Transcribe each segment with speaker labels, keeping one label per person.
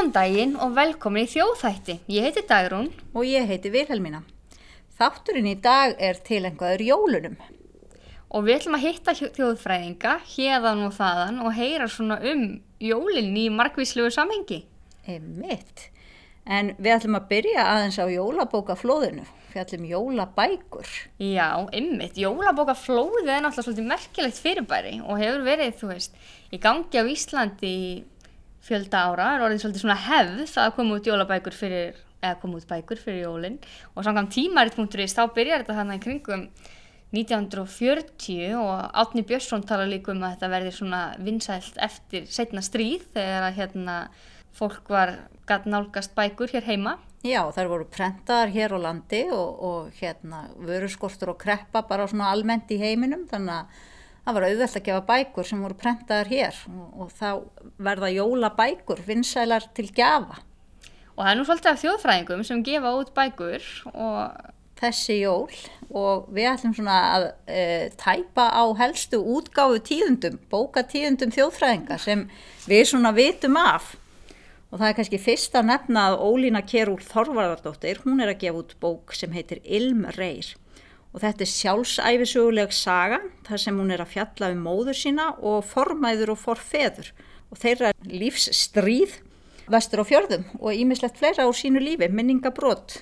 Speaker 1: Góðan daginn og velkomin í þjóðþætti. Ég heiti Dagrún
Speaker 2: og ég heiti Vilhelmína. Þátturinn í dag er til einhverjur jólunum.
Speaker 1: og við ætlum að hitta þjóðfræðinga hérðan og þaðan og heyra svona um jólinn í margvíslegu samhengi.
Speaker 2: Einmitt. En við ætlum að byrja aðeins á jólabókaflóðinu. Við ætlum jólabækur.
Speaker 1: Já, ymmit, jólabóka flóðið er náttúrulega svolítið merkilegt fyrirbæri og hefur verið, þú veist, í gangi á Íslandi í fjölda ára, er orðið svolítið svona hefð að koma út jólabækur fyrir, eða koma út bækur fyrir jólinn og samkvæm tímarit.is þá byrjar þetta þannig kringum 1940 og Átni Björnsson tala líka um að þetta verði svona vinsælt eftir setna stríð þegar að hérna fólk var gatt nálgast bækur hér heima.
Speaker 2: Já, þær voru prentaðar hér á landi og, og hérna vöruskortur og kreppa bara svona almennt í heiminum þannig að það var auðvelt að gefa bækur sem voru prentaðar hér og, og þá verða jólabækur vinsælar til gjafa.
Speaker 1: og það er nú svolítið af þjóðfræðingum sem gefa út bækur og
Speaker 2: þessi jól og við ætlum svona að e, tæpa á helstu útgáfu tíðundum, bóka tíðundum þjóðfræðinga sem við svona vitum af. Og það er kannski fyrst að nefna að Ólína Kjærúl Þorvarðardóttir, hún er að gefa út bók sem heitir Ilm Reyr. Og þetta er sjálfsæfisöguleg saga, þar sem hún er að fjalla um móður sína og formæður og forfeður. Og þeirra lífsstríð, vestur á fjörðum og ímislegt fleira á sínu lífi, minningabrót.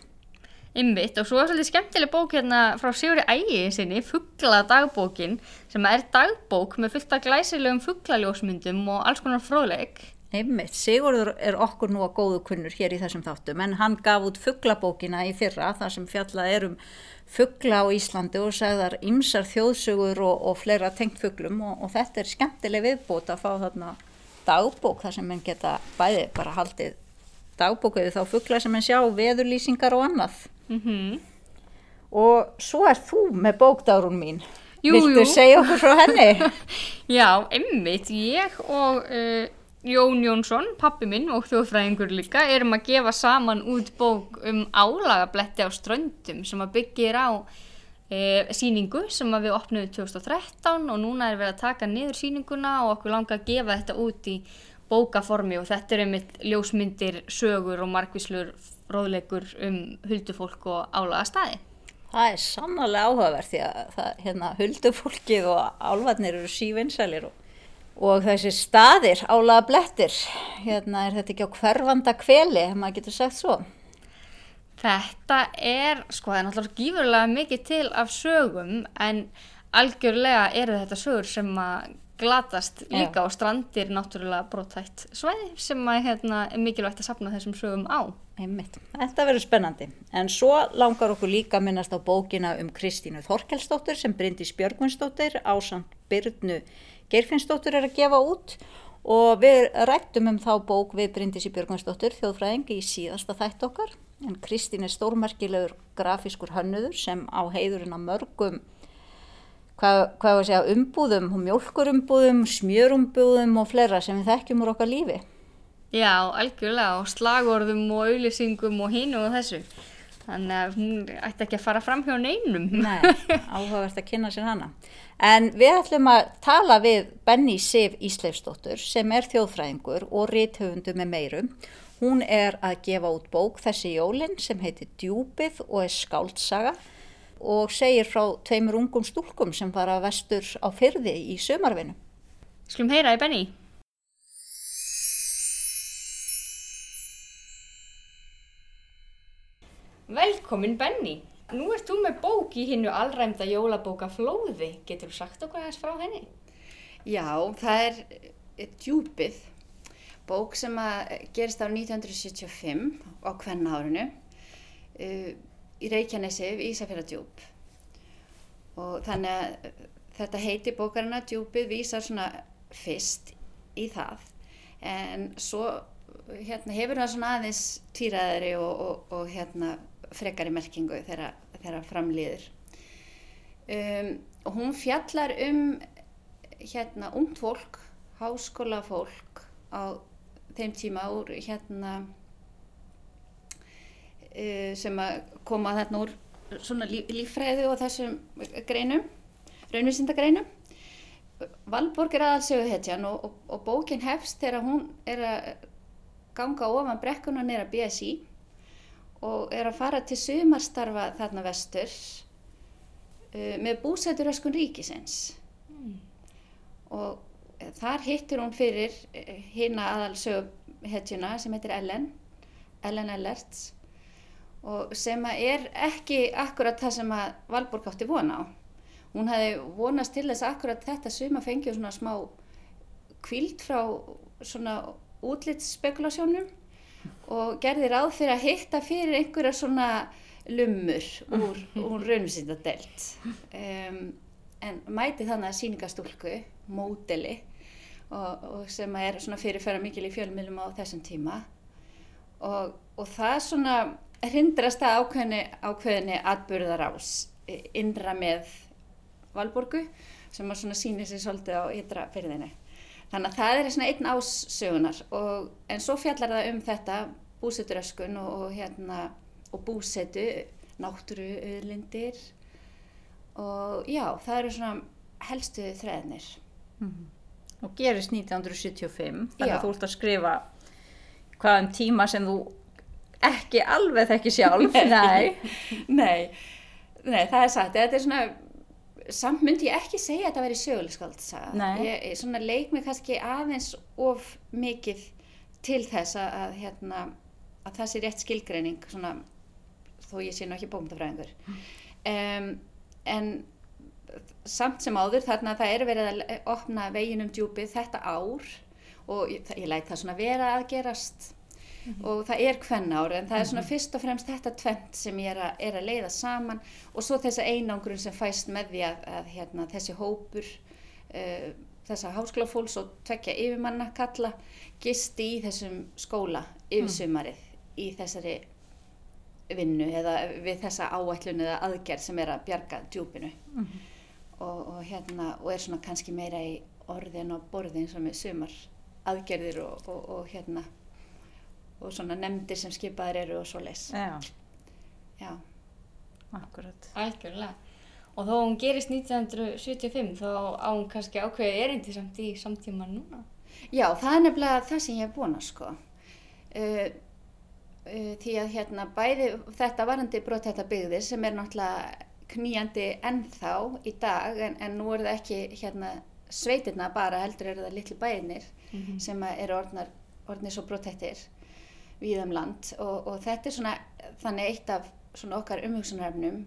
Speaker 1: Ymmitt og svo er svolítið skemmtileg bók hérna frá Sigurði Ægi sinni, Fuggla dagbókin sem er dagbók með fullt af glæsilegum fugglaljósmyndum og alls konar fróðleik.
Speaker 2: Einmitt, Sigurður er okkur nú að góðu kunnur hér í þessum þáttum en hann gaf út fugglabókina í fyrra þar sem fjallað er um fuggla á Íslandi og sagðar ymsar þjóðsugur og, og fleira tengt fugglum og, og þetta er skemmtileg viðbót að fá þarna dagbók þar sem mann geta bæði bara haldið dagbókuðu þá fuggla sem mann sjá veðurlýsingar og annað.
Speaker 1: Mm
Speaker 2: Og svo er þú með bókdárun mín.
Speaker 1: Jú,
Speaker 2: Viltu
Speaker 1: jú.
Speaker 2: segja okkur frá henni?
Speaker 1: Já, ymmitt, ég og uh, Jón Jónsson, pappi minn og þjóðfræðingur líka erum að gefa saman út bók um álagabletti á ströndum sem að byggir á uh, síningu sem við opnum 2013 og núna er við að taka niður síninguna og okkur langa að gefa þetta út í bókaformi og þetta er einmitt ljósmyndir, sögur og markvíslur róðleikur um huldufólk og álagastaði.
Speaker 2: Það er sannlega áhugavert því að það, hérna, huldufólkið og álvarnir eru sívinsælir og, og þessi staðir, álaga blettir, hérna er þetta ekki á hverfanda kveli, ef maður getur sagt svo.
Speaker 1: Þetta er, sko, það er náttúrulega gífurlega mikið til af sögum en algjörlega eru þetta sögur sem að glatast líka og strandir náttúrulega brotthætt svæði sem að hérna, er mikilvægt að sapna þessum sögum á.
Speaker 2: Einmitt. Þetta verður spennandi. En svo langar okkur líka minnast á bókina um Kristínu Þorkelsdóttir sem Bryndís Björgvinsdóttir á samt Byrnu Geirfinnsdóttir er að gefa út og við rættum um þá bók við Bryndísi Björgvinsdóttir þjóðfræðing í síðasta þætt okkar. En Kristín er stórmerkilegur grafískur hönnuður sem á heiðurinn að mörgum hvað, hvað segja, umbúðum, mjólkurumbúðum, smjörumbúðum og fleira sem við þekkjum úr okkar lífi.
Speaker 1: Já, algjörlega og slagorðum og auðlýsingum og hínu og þessu. Þannig að hún ætti ekki að fara fram hjá neinum.
Speaker 2: Nei, áhugavert að kynna sér hana. En við ætlum að tala við Benny Sif Ísleifsdóttur sem er þjóðfræðingur og rithöfundu með meirum. Hún er að gefa út bók þessi jólin sem heitir Djúpið og er skáldsaga og segir frá tveimur ungum stúlkum sem fara vestur á fyrði í sömarvinu.
Speaker 1: Skulum heyra í Benny. Velkomin Benny. Nú ert þú með bók í hinnu allræmda jólabóka Flóði. Getur þú sagt okkur aðeins frá henni?
Speaker 3: Já, það er eh, djúpið, bók sem að gerist á 1975 á kvenna árinu uh, í Reykjanesi í Ísafjörðardjúp og þannig að þetta heiti bókarina djúpið vísar svona fyrst í það en svo hérna, hefur það svona aðeins týraðari og, og, og hérna, frekari merkingu þegar, framlýður. Um, hún fjallar um hérna ungt fólk, háskóla fólk á þeim tíma úr hérna uh, sem að koma þarna úr svona líf, líffræði og þessum greinum, raunvísindagreinum. Valborg er aðalsögu hetjan og, og, og bókin hefst þegar hún er að ganga ofan brekkuna nýra BSI og er að fara til sumarstarfa þarna vestur uh, með búsæturöskun ríkisins. Og eh, þar hittir hún fyrir hina aðalsöguhetjuna sem heitir Ellen Ellen Ellerts og sem er ekki akkurat það sem að Valborg átti vona á. Hún hefði vonast til þess að akkurat þetta suma fengið svona smá kvíld frá svona útlitsspekulasjónum og gerði ráð fyrir að hitta fyrir einhverja svona lumur úr, úr raunvísindadelt um, en mæti þannig að síningastúlku módeli og, og sem er svona fyrirfæra mikil í fjölmiðlum á þessum tíma og, og það svona hindrast að ákveðinni, ákveðinni atbyrðarás innra með Valborgu sem að svona sýnir sér svolítið á ytra fyrðinni. Þannig að það er svona einn ássögunar og en svo fjallar það um þetta búseturöskun og, og hérna og búsetu, náttúru, auðlindir og já, það eru svona helstu þreðnir.
Speaker 2: og gerist 1975 þannig
Speaker 3: Já.
Speaker 2: að þú ert að skrifa hvaðan tíma sem þú ekki alveg þekki sjálf. Nei,
Speaker 3: Nei, nei, það er satt. Þetta er svona, samt myndi ég ekki segja að þetta veri sögulegskaldsaga. Ég, svona leik mig kannski aðeins of mikið til þess að, að, hérna, að það sé rétt skilgreining, svona, þó ég sé nú ekki bómdafræðingur. Um, en samt sem áður þarna það er verið að opna veginum djúpið þetta ár og ég, ég læt það svona vera að gerast og það er hvern ár en það er svona fyrst og fremst þetta tvent sem ég er að, er að leiða saman. Og svo þessa einangrun sem fæst með því að, að hérna, þessi hópur uh, þessa háskólafólks og tvekja yfirmanna kalla gisti í þessum skóla yfir sumarið í þessari vinnu eða við þessa áætlun eða aðgerð sem er að bjarga djúpinu. Og, og hérna og er svona kannski meira í orðin og borðin sem er sumar aðgerðir og, og, og hérna og svona nefndir sem skipaðir eru og svo leis
Speaker 2: já,
Speaker 3: já,
Speaker 2: akkurat.
Speaker 1: Algjörlega. Og þó hún gerist 1975 þá á hún kannski ákveðið erindi samt í samtíma núna.
Speaker 3: já það er nefnilega það sem ég hef vonað sko. Uh, uh, því að hérna bæði þetta varandi brot þetta byggðir sem er náttúrulega knýjandi ennþá í dag en, en nú er það ekki hérna sveitirna bara heldur eru það litli bæðinir sem að eru orðnar, orðnir svo brotettir við um land og, og þetta er svona þannig eitt af svona okkar umhugsunarefnum.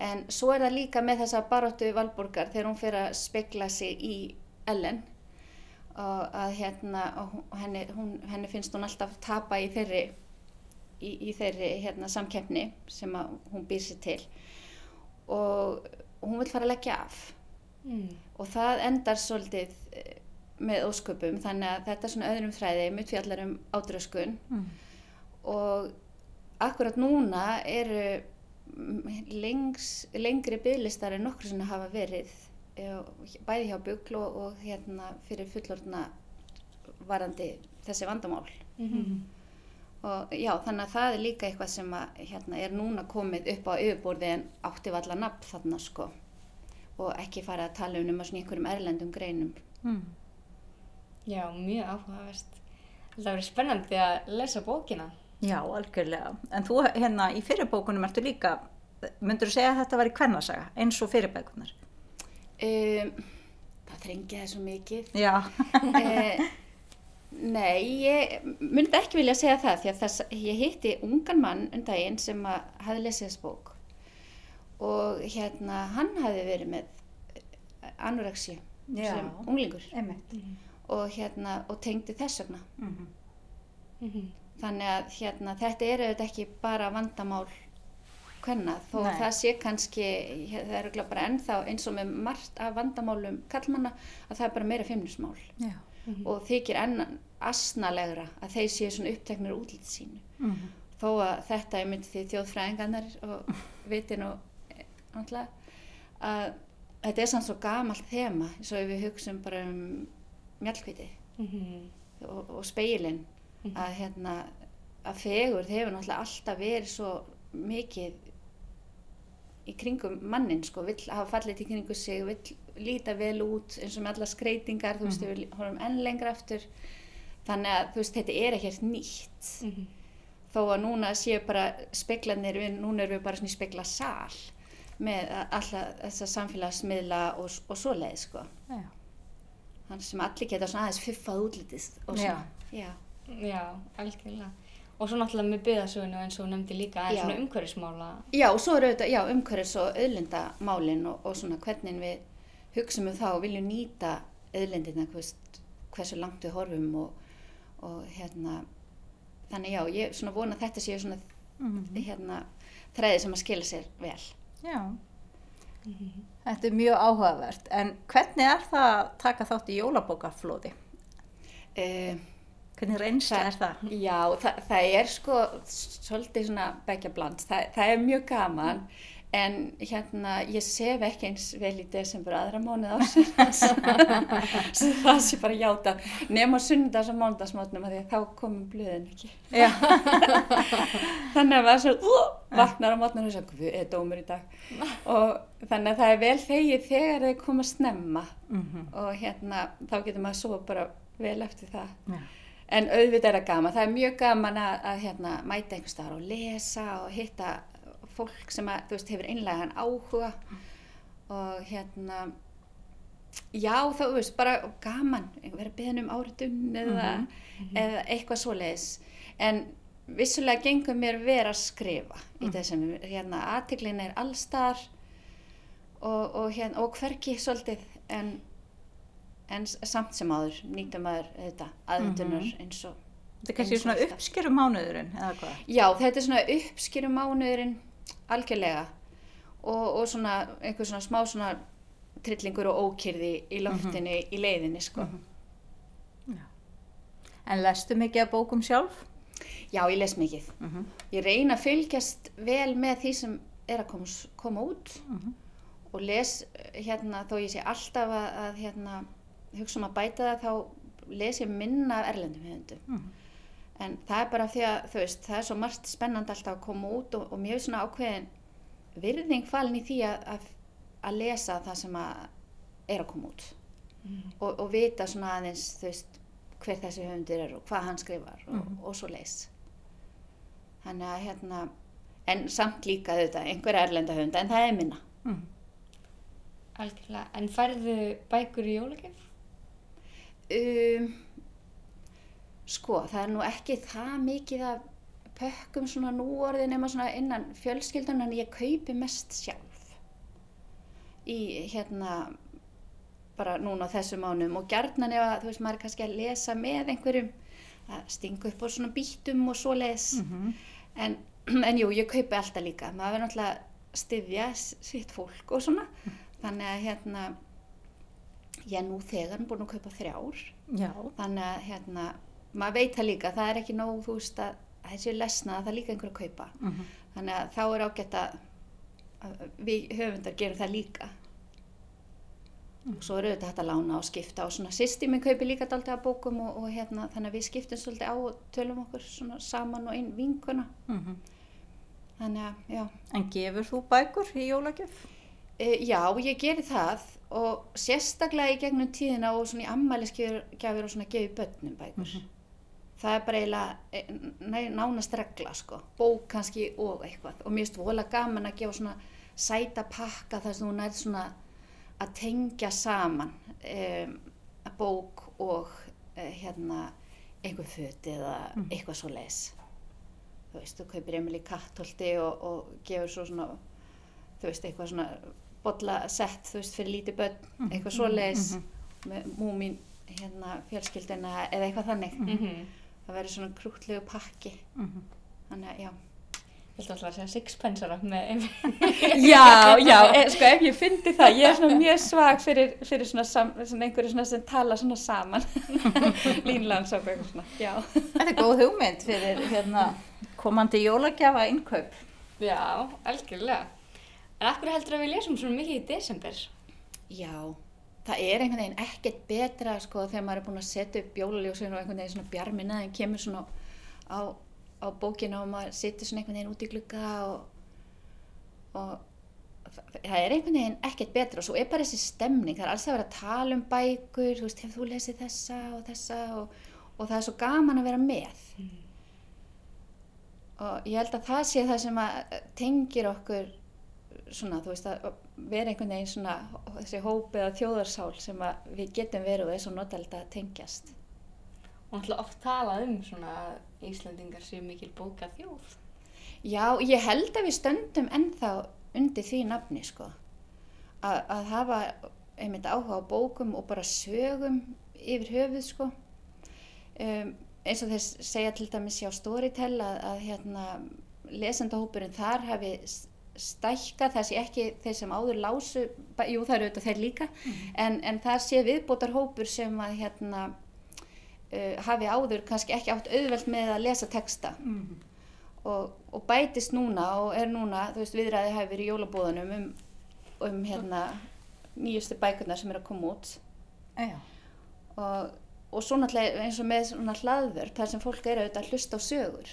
Speaker 3: En svo er það líka með þessa baróttu Valborgar þegar hún fyrir að spekla sig í Ellen. Og að hérna og henni, hún, henni finnst hún alltaf tapa í þeirri í, í þeirri hérna samkeppni sem að hún býr sér til. Og hún vil fara að leggja af.
Speaker 1: Mm.
Speaker 3: og það endar svolítið eh, með ósköpum. Þannig að þetta er svona öðrum þræði mitt fjallar um ádröskun
Speaker 2: Mm.
Speaker 3: Og akkurat núna eru mm, lengs, lengri bygglistar en nokkur sem hafa verið eh, bæði hjá bugl og, og hérna fyrir fullorðna varandi þessi vandamál
Speaker 1: Mhm.
Speaker 3: og já þannig að það er líka eitthvað sem að, hérna, er núna komið upp á yfirborði en átti valla nafn þarna sko og ekki fara að tala um um svona einhverjum erlendum greinum
Speaker 2: mm.
Speaker 1: Já, mjög áhugavert. Það verið spennandi að lesa bókina.
Speaker 2: Já, algjörlega. En þú hérna í fyrirbókunum ertu líka myndur þú segja að þetta var í kvennasaga eins og fyrirbækunar
Speaker 3: um, það þrengi það svo mikið.
Speaker 2: Já,
Speaker 3: eh, Nei, ég myndi ekki vilja segja það því að þess, ég hitti ungan mann um daginn sem að hafði lesið þess bók. Og hérna hann hafði verið með anorexi
Speaker 2: Já.
Speaker 3: sem unglingur.
Speaker 2: Einmitt.
Speaker 3: Og hérna og tengdi þess vegna.
Speaker 2: Mm
Speaker 1: Mhm.
Speaker 3: Þannig að hérna þetta er auðvitað ekki bara vandamál hvenna þó
Speaker 2: Nei.
Speaker 3: það sé kannski það er bara ennþá eins og með margt af vandamálum kallmanna að það er bara meira feimnismál
Speaker 2: já
Speaker 3: og þykir enn asnalegra að þeir séu svona uppteknir útlýtt sínu
Speaker 2: mm.
Speaker 3: þó að þetta er myndið því þjóðfræðingarnar og vitin og náttúrulega að þetta er samt svo gamalt þema eins og við hugsum bara um mjallkviti
Speaker 1: Mhm.
Speaker 3: og, og speilin að hérna að fegur þeir hefur náttúrulega alltaf verið svo mikið í kringum mannin sko, vill hafa fallið í kringu sig, vill líta vel út eins og með alla skreitingar, þú veist, við horfum enn lengra aftur. Þannig að þú veist, þetta er ekkert nýtt.
Speaker 1: Mhm.
Speaker 3: þó að núna séu bara speklanir, við, núna erum við bara svona í spekla sal með alltaf þessa samfélagsmiðla og, og svoleið sko.
Speaker 2: Já.
Speaker 3: þannig sem allir geta svona aðeins fiffað útlitið og svona, já,
Speaker 1: Já, algjörlega. Og svo náttúrulega með byggðasögunu eins og nefndi líka
Speaker 3: Já.
Speaker 1: svona umhverfismála.
Speaker 3: já og svo eru þetta, já, umhverfis og auðlindamálin og, og svona hvernig við hugsaum um það og viljum nýta auðlindina, veist, hversu langt við horfum og, og hérna þannig já, ég svona vona að þetta séu svona
Speaker 2: Mhm.
Speaker 3: hérna þræði sem að skila sér vel
Speaker 2: Já. Þetta er mjög áhugavert. En hvernig er það að taka þátt í jólabókaflóði?
Speaker 3: uh,
Speaker 2: Hvernig reynsla er það?
Speaker 3: Já, það, það er sko svolítið svona begja bland. Það, það er mjög gaman en hérna ég sef ekki eins vel í desember aðra mánuð ásins. Svo það sé bara játa. Nefn á sunnudags og mánudagsmátnum að því að þá komum blöðin ekki. Þannig að maður svo uh, vaknar á mátnum og svo, hvað er dómur í dag? Og þannig að það er vel þegið þegar þeir koma snemma
Speaker 2: Mhm.
Speaker 3: og hérna þá getur maður svo bara vel eftir það.
Speaker 2: Já.
Speaker 3: En auðvitað er það gaman. Það er mjög gaman að, að hérna, mæta einhvers staðar og lesa og hitta fólk sem að, þú veist, hefur einlegan áhuga og hérna, já þá, þú veist, bara gaman, vera beðin um áritun eða, eða eitthvað svoleiðis. En vissulega gengur mér vera að skrifa í þessum, hérna, aðtiklin er allstar og, og, hérna, og hverki svolítið, en en samt sem áður nýtum maður þetta aðvendunar eins og
Speaker 2: Þetta er kannski svona uppskeru mánuðurinn, eða hvað?
Speaker 3: Já, þetta er svona uppskýrum mánuðurinn algjörlega og, og svona einhver svona smá svona trillingur og ókyrði í loftinu í leiðinni sko.
Speaker 2: En lestu mikið af bókum sjálf?
Speaker 3: Já, ég les mikið.
Speaker 2: Mhm.
Speaker 3: Ég reyna að fylgjast vel með því sem er að koma, s- koma út
Speaker 2: Mhm.
Speaker 3: og les eh, hérna þó ég sé alltaf að, að hérna, hugsa um að bæta það þá les ég minna af erlendum höfundum.
Speaker 2: Mhm.
Speaker 3: En það er bara því að þú veist, það er svo margt spennandi alltaf að koma út og, og mér er svona ákveðin virðing falin í því að, að, að lesa það sem að er að koma út og, og vita svona aðeins þú veist hver þessi höfundur er og hvað hann skrifar og, og svo leis. Þannig að hérna, en samt líka þetta, einhverja erlenda höfunda en það er minna.
Speaker 2: Mhm.
Speaker 1: Algjörlega. En færðu bækur í jólagjöf?
Speaker 3: Um, sko, það er nú ekki það mikið af pökkum svona núorði nema svona innan fjölskyldan en ég kaupi mest sjálf í hérna bara núna á þessu mánum og gjarnan ef að þú veist maður er kannski að lesa með einhverjum að stinga upp á svona bítum og svoleiðis.
Speaker 2: Mhm.
Speaker 3: en, en jú, ég kaupi alltaf líka. Maður verður náttúrulega að styðja sitt fólk og svona. Þannig að hérna ég er nú þegar búin að kaupa þrjár
Speaker 2: Já.
Speaker 3: þannig að hérna, maður veit það líka, það er ekki nóg þú veist að að þessi lesna að það er líka einhver að kaupa
Speaker 2: Mhm.
Speaker 3: þannig að þá er ágætt að, að við höfundar gerum það líka og svo eru þetta hægt að lána og skipta og svona sýsti minn kaupi líka daldið af bókum og, og hérna þannig að við skiptum svolítið á og tölum okkur svona saman og einn vinkuna
Speaker 2: Mhm.
Speaker 3: þannig að já
Speaker 2: En gefur þú bækur í jólagjöf?
Speaker 3: E, já, ég geri það og sérstaklega í gegnum tíðina og svona í ammælisgjafir og svona gefi börnum bækur. Það er bara eiginlega e, nánast regla sko, bók kannski og eitthvað og mér finnst vola gaman að gefa svona sæta pakka þar sem þú nærð svona að tengja saman um, bók og uh, hérna einhver föti eða eitthvað svo leis. Þú veist, þú kaupir Emil í kattholti og, og gefur svo svona þú veist, eitthvað svona bolla sett, þú veist, fyrir lítið börn, eitthvað svoleiðis með múmin hérna fjölskyldina eða eitthvað þannig.
Speaker 1: Mhm.
Speaker 3: Það verður svona krútlegu pakki.
Speaker 2: Mhm.
Speaker 3: Þannig að, já.
Speaker 1: Ég ætla alltaf að segja sixpensara með
Speaker 3: Já, já, e, sko ef ég fyndi það, ég er svona mjög svag fyrir, fyrir svona, sam, svona einhverju svona sem tala svona saman. Línlands og eitthvað svona, já.
Speaker 2: Þetta er góð hugmynd fyrir hérna, komandi jólagjafa innkaup.
Speaker 1: Já, algjörlega. En af hverju heldur að við lesum svona mikið í desember?
Speaker 3: Já, það er einhvern veginn ekkert betra sko þegar maður er búin að setja upp jólaljósin og einhvern veginn svona bjarmina en kemur svona á, á bókina og maður situr svona einhvern veginn út í glugga og, og það, er einhvern veginn ekkert betra. Og svo er bara þessi stemning, það er alls að vera að tala um bækur, þú veist, hefur þú lesið þessa og þessa? Og, og það er svo gaman að vera með. Og ég held að það sé það sem að tengir okkur svona, þú veist, að vera einhvern veginn svona þessi hópið að þjóðarsál sem að við getum verið og er svo notalegt að tengjast.
Speaker 1: Og náttúrulega oft talað um svona að Íslandingar séu mikil bóka þjóð.
Speaker 3: Já, ég held að við stöndum ennþá undir því nafni sko. Að, að hafa einmitt áhuga á bókum og bara sögum yfir höfuð sko. Um, eins og þess segja til dæmis hjá Storytel að, að hérna lesendahópurinn þar hafi s- stækkað það sé ekki þeir sem áður lásu, jú það eru auðvitað þeir líka en, en það sé viðbótar hópur sem að hérna uh, hafi áður kannski ekki átt auðvelt með að lesa texta. Og, og bætist núna og er núna, þú veist, viðræði hafi verið í jólabóðunum um, um hérna nýjustu bækurnar sem eru að koma út.
Speaker 2: Já.
Speaker 3: og, og svo náttúrulega eins og með svona hlaðvörp þar sem fólk eru auðvitað að hlusta á sögur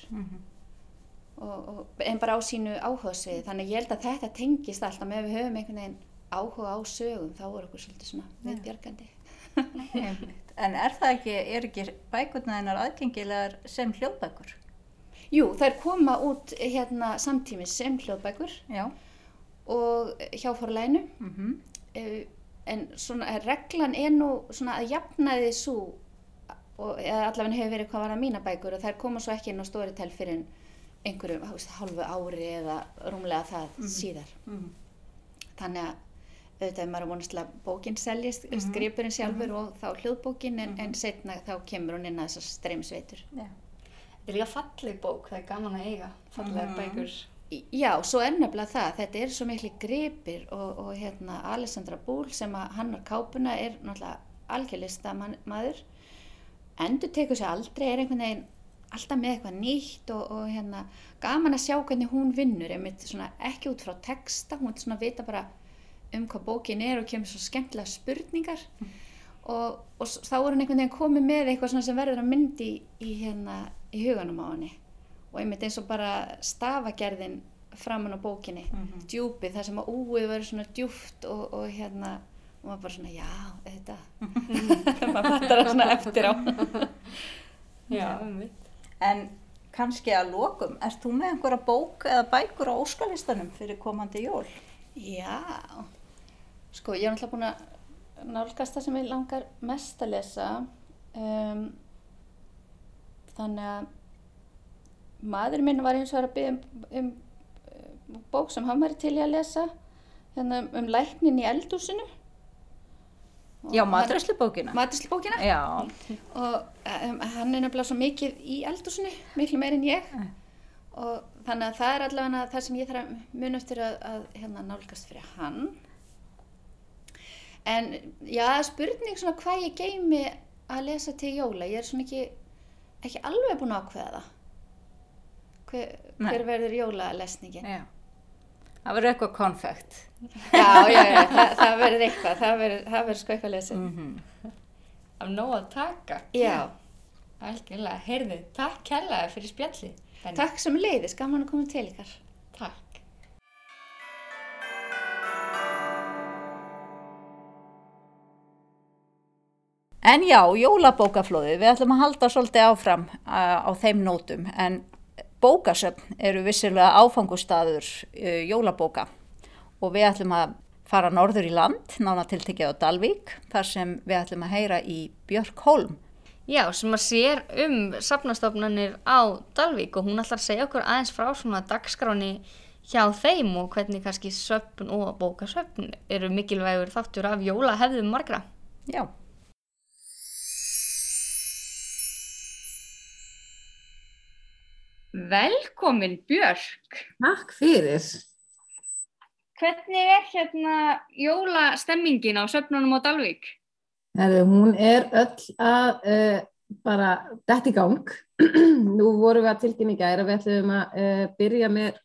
Speaker 3: og, og, en bara á sínu áhugasviði þannig ég held að þetta tengist alltaf með við höfum einhvern veginn áhuga á sögum þá er okkur svolítið svona viðbjargandi
Speaker 2: Einmitt. En er það ekki, er ekki bækurna hennar aðgengilegar sem hljóðbækur?
Speaker 3: Jú, þær koma út hérna samtímis sem hljóðbækur
Speaker 2: Já.
Speaker 3: og hjá forlæginu
Speaker 2: Mm
Speaker 3: uh, en svona eh, reglan er nú svona að jafnaði svo og eða allavega hefur verið hvað var að mína bækur og þær koma svo ekki inn á Storytel fyrir einhverju veist, hálfu ári eða rúmlega það síðar.
Speaker 2: Mhm.
Speaker 3: þannig að auðvitað er maður að vonast til að bókin seljist, mm skrifurinn sjálfur og þá hljóðbókin en, en setna þá kemur hún inn að þessar streymsveitur
Speaker 2: Já.
Speaker 1: Þetta er líka falleg bók, það er gaman að eiga fallegar bækur.
Speaker 3: Já, svo er nefnilega það, þetta er svo miklu gripir og, og hérna Alessandra Búl sem að hannar kápuna er náttúrulega algjörlista maður, endur tekur sér aldrei, er einhvern veginn alltaf með eitthvað nýtt og, og hérna gaman að sjá hvernig hún vinnur, svona ekki út frá texta, hún svona að vita bara um hvað bókin er og kemur svo skemmtilega spurningar. Og, og s- þá er hann einhvern veginn komið með eitthvað svona sem verður að myndi í, í, hérna, í huganum á henni. Og einmitt eins og bara stafagerðin framan á bókinni, djúpið, það sem að úið verður svona djúpt og, og hérna, og maður bara svona, já, þetta, maður fattar það svona eftir á.
Speaker 1: Já, um mitt.
Speaker 2: En kannski að lokum, ert þú með einhverja bók eða bækur á óskalistanum fyrir komandi jól?
Speaker 3: Já, sko, ég er náttúrulega búin að nálgast það sem ég langar mest að lesa, um, þannig að maður minn var eins og að byggja um, um, um bók sem hann væri til í að lesa, hérna um, um læknin í eldúsinu.
Speaker 2: Já, matræslubókina.
Speaker 3: Matreiðslubókina
Speaker 2: Já.
Speaker 3: og um, hann er nefnilega svo mikið í eldúsinu, miklu meir en ég
Speaker 2: Mm.
Speaker 3: og þannig að það er allavega það sem ég þarf að mun eftir að, að hérna, nálgast fyrir hann en já, spurning svona hvað ég geymi að lesa til jóla, ég er svona ekki ekki alveg búin að ákveða það hver, hver verður jólalesningin
Speaker 2: Já. Það verður eitthvað konfekt.
Speaker 3: já, já, já, það, það verður eitthvað það verður, sko eitthvað lesið
Speaker 2: Mm
Speaker 1: Af nóg að taka.
Speaker 3: já,
Speaker 1: Algjörlega, heyrðu, takk kærlega fyrir spjalli. Benni.
Speaker 3: takk sem leiðis, gaman að koma til ykkar
Speaker 1: Takk.
Speaker 2: En já, jólabókaflóðið, við ætlum að halda svolítið áfram uh, á þeim nótum, en bókasöfn eru vissilega áfangustadur uh, jólabóka og við ætlum að fara norður í land, nána tiltekið á Dalvík, þar sem við ætlum að heyra í Björk Holm.
Speaker 1: Já, sem að sér um safnastofnanir á Dalvík og hún ætlar að segja okkur aðeins frá svona dagskráni hjá þeim og hvernig kannski söfn og bókasöfn eru mikilvægur þáttur af jólahefðum margra.
Speaker 2: Já.
Speaker 1: Velkomin Björk!
Speaker 4: Takk fyrir.
Speaker 1: Hvernig er hérna jólastemmingin á söfnunum á Dalvík?
Speaker 4: Herri, hún er öll að uh, bara dætt í gang. Nú vorum við að tilkynna í gæra, við ætlum að uh, byrja með,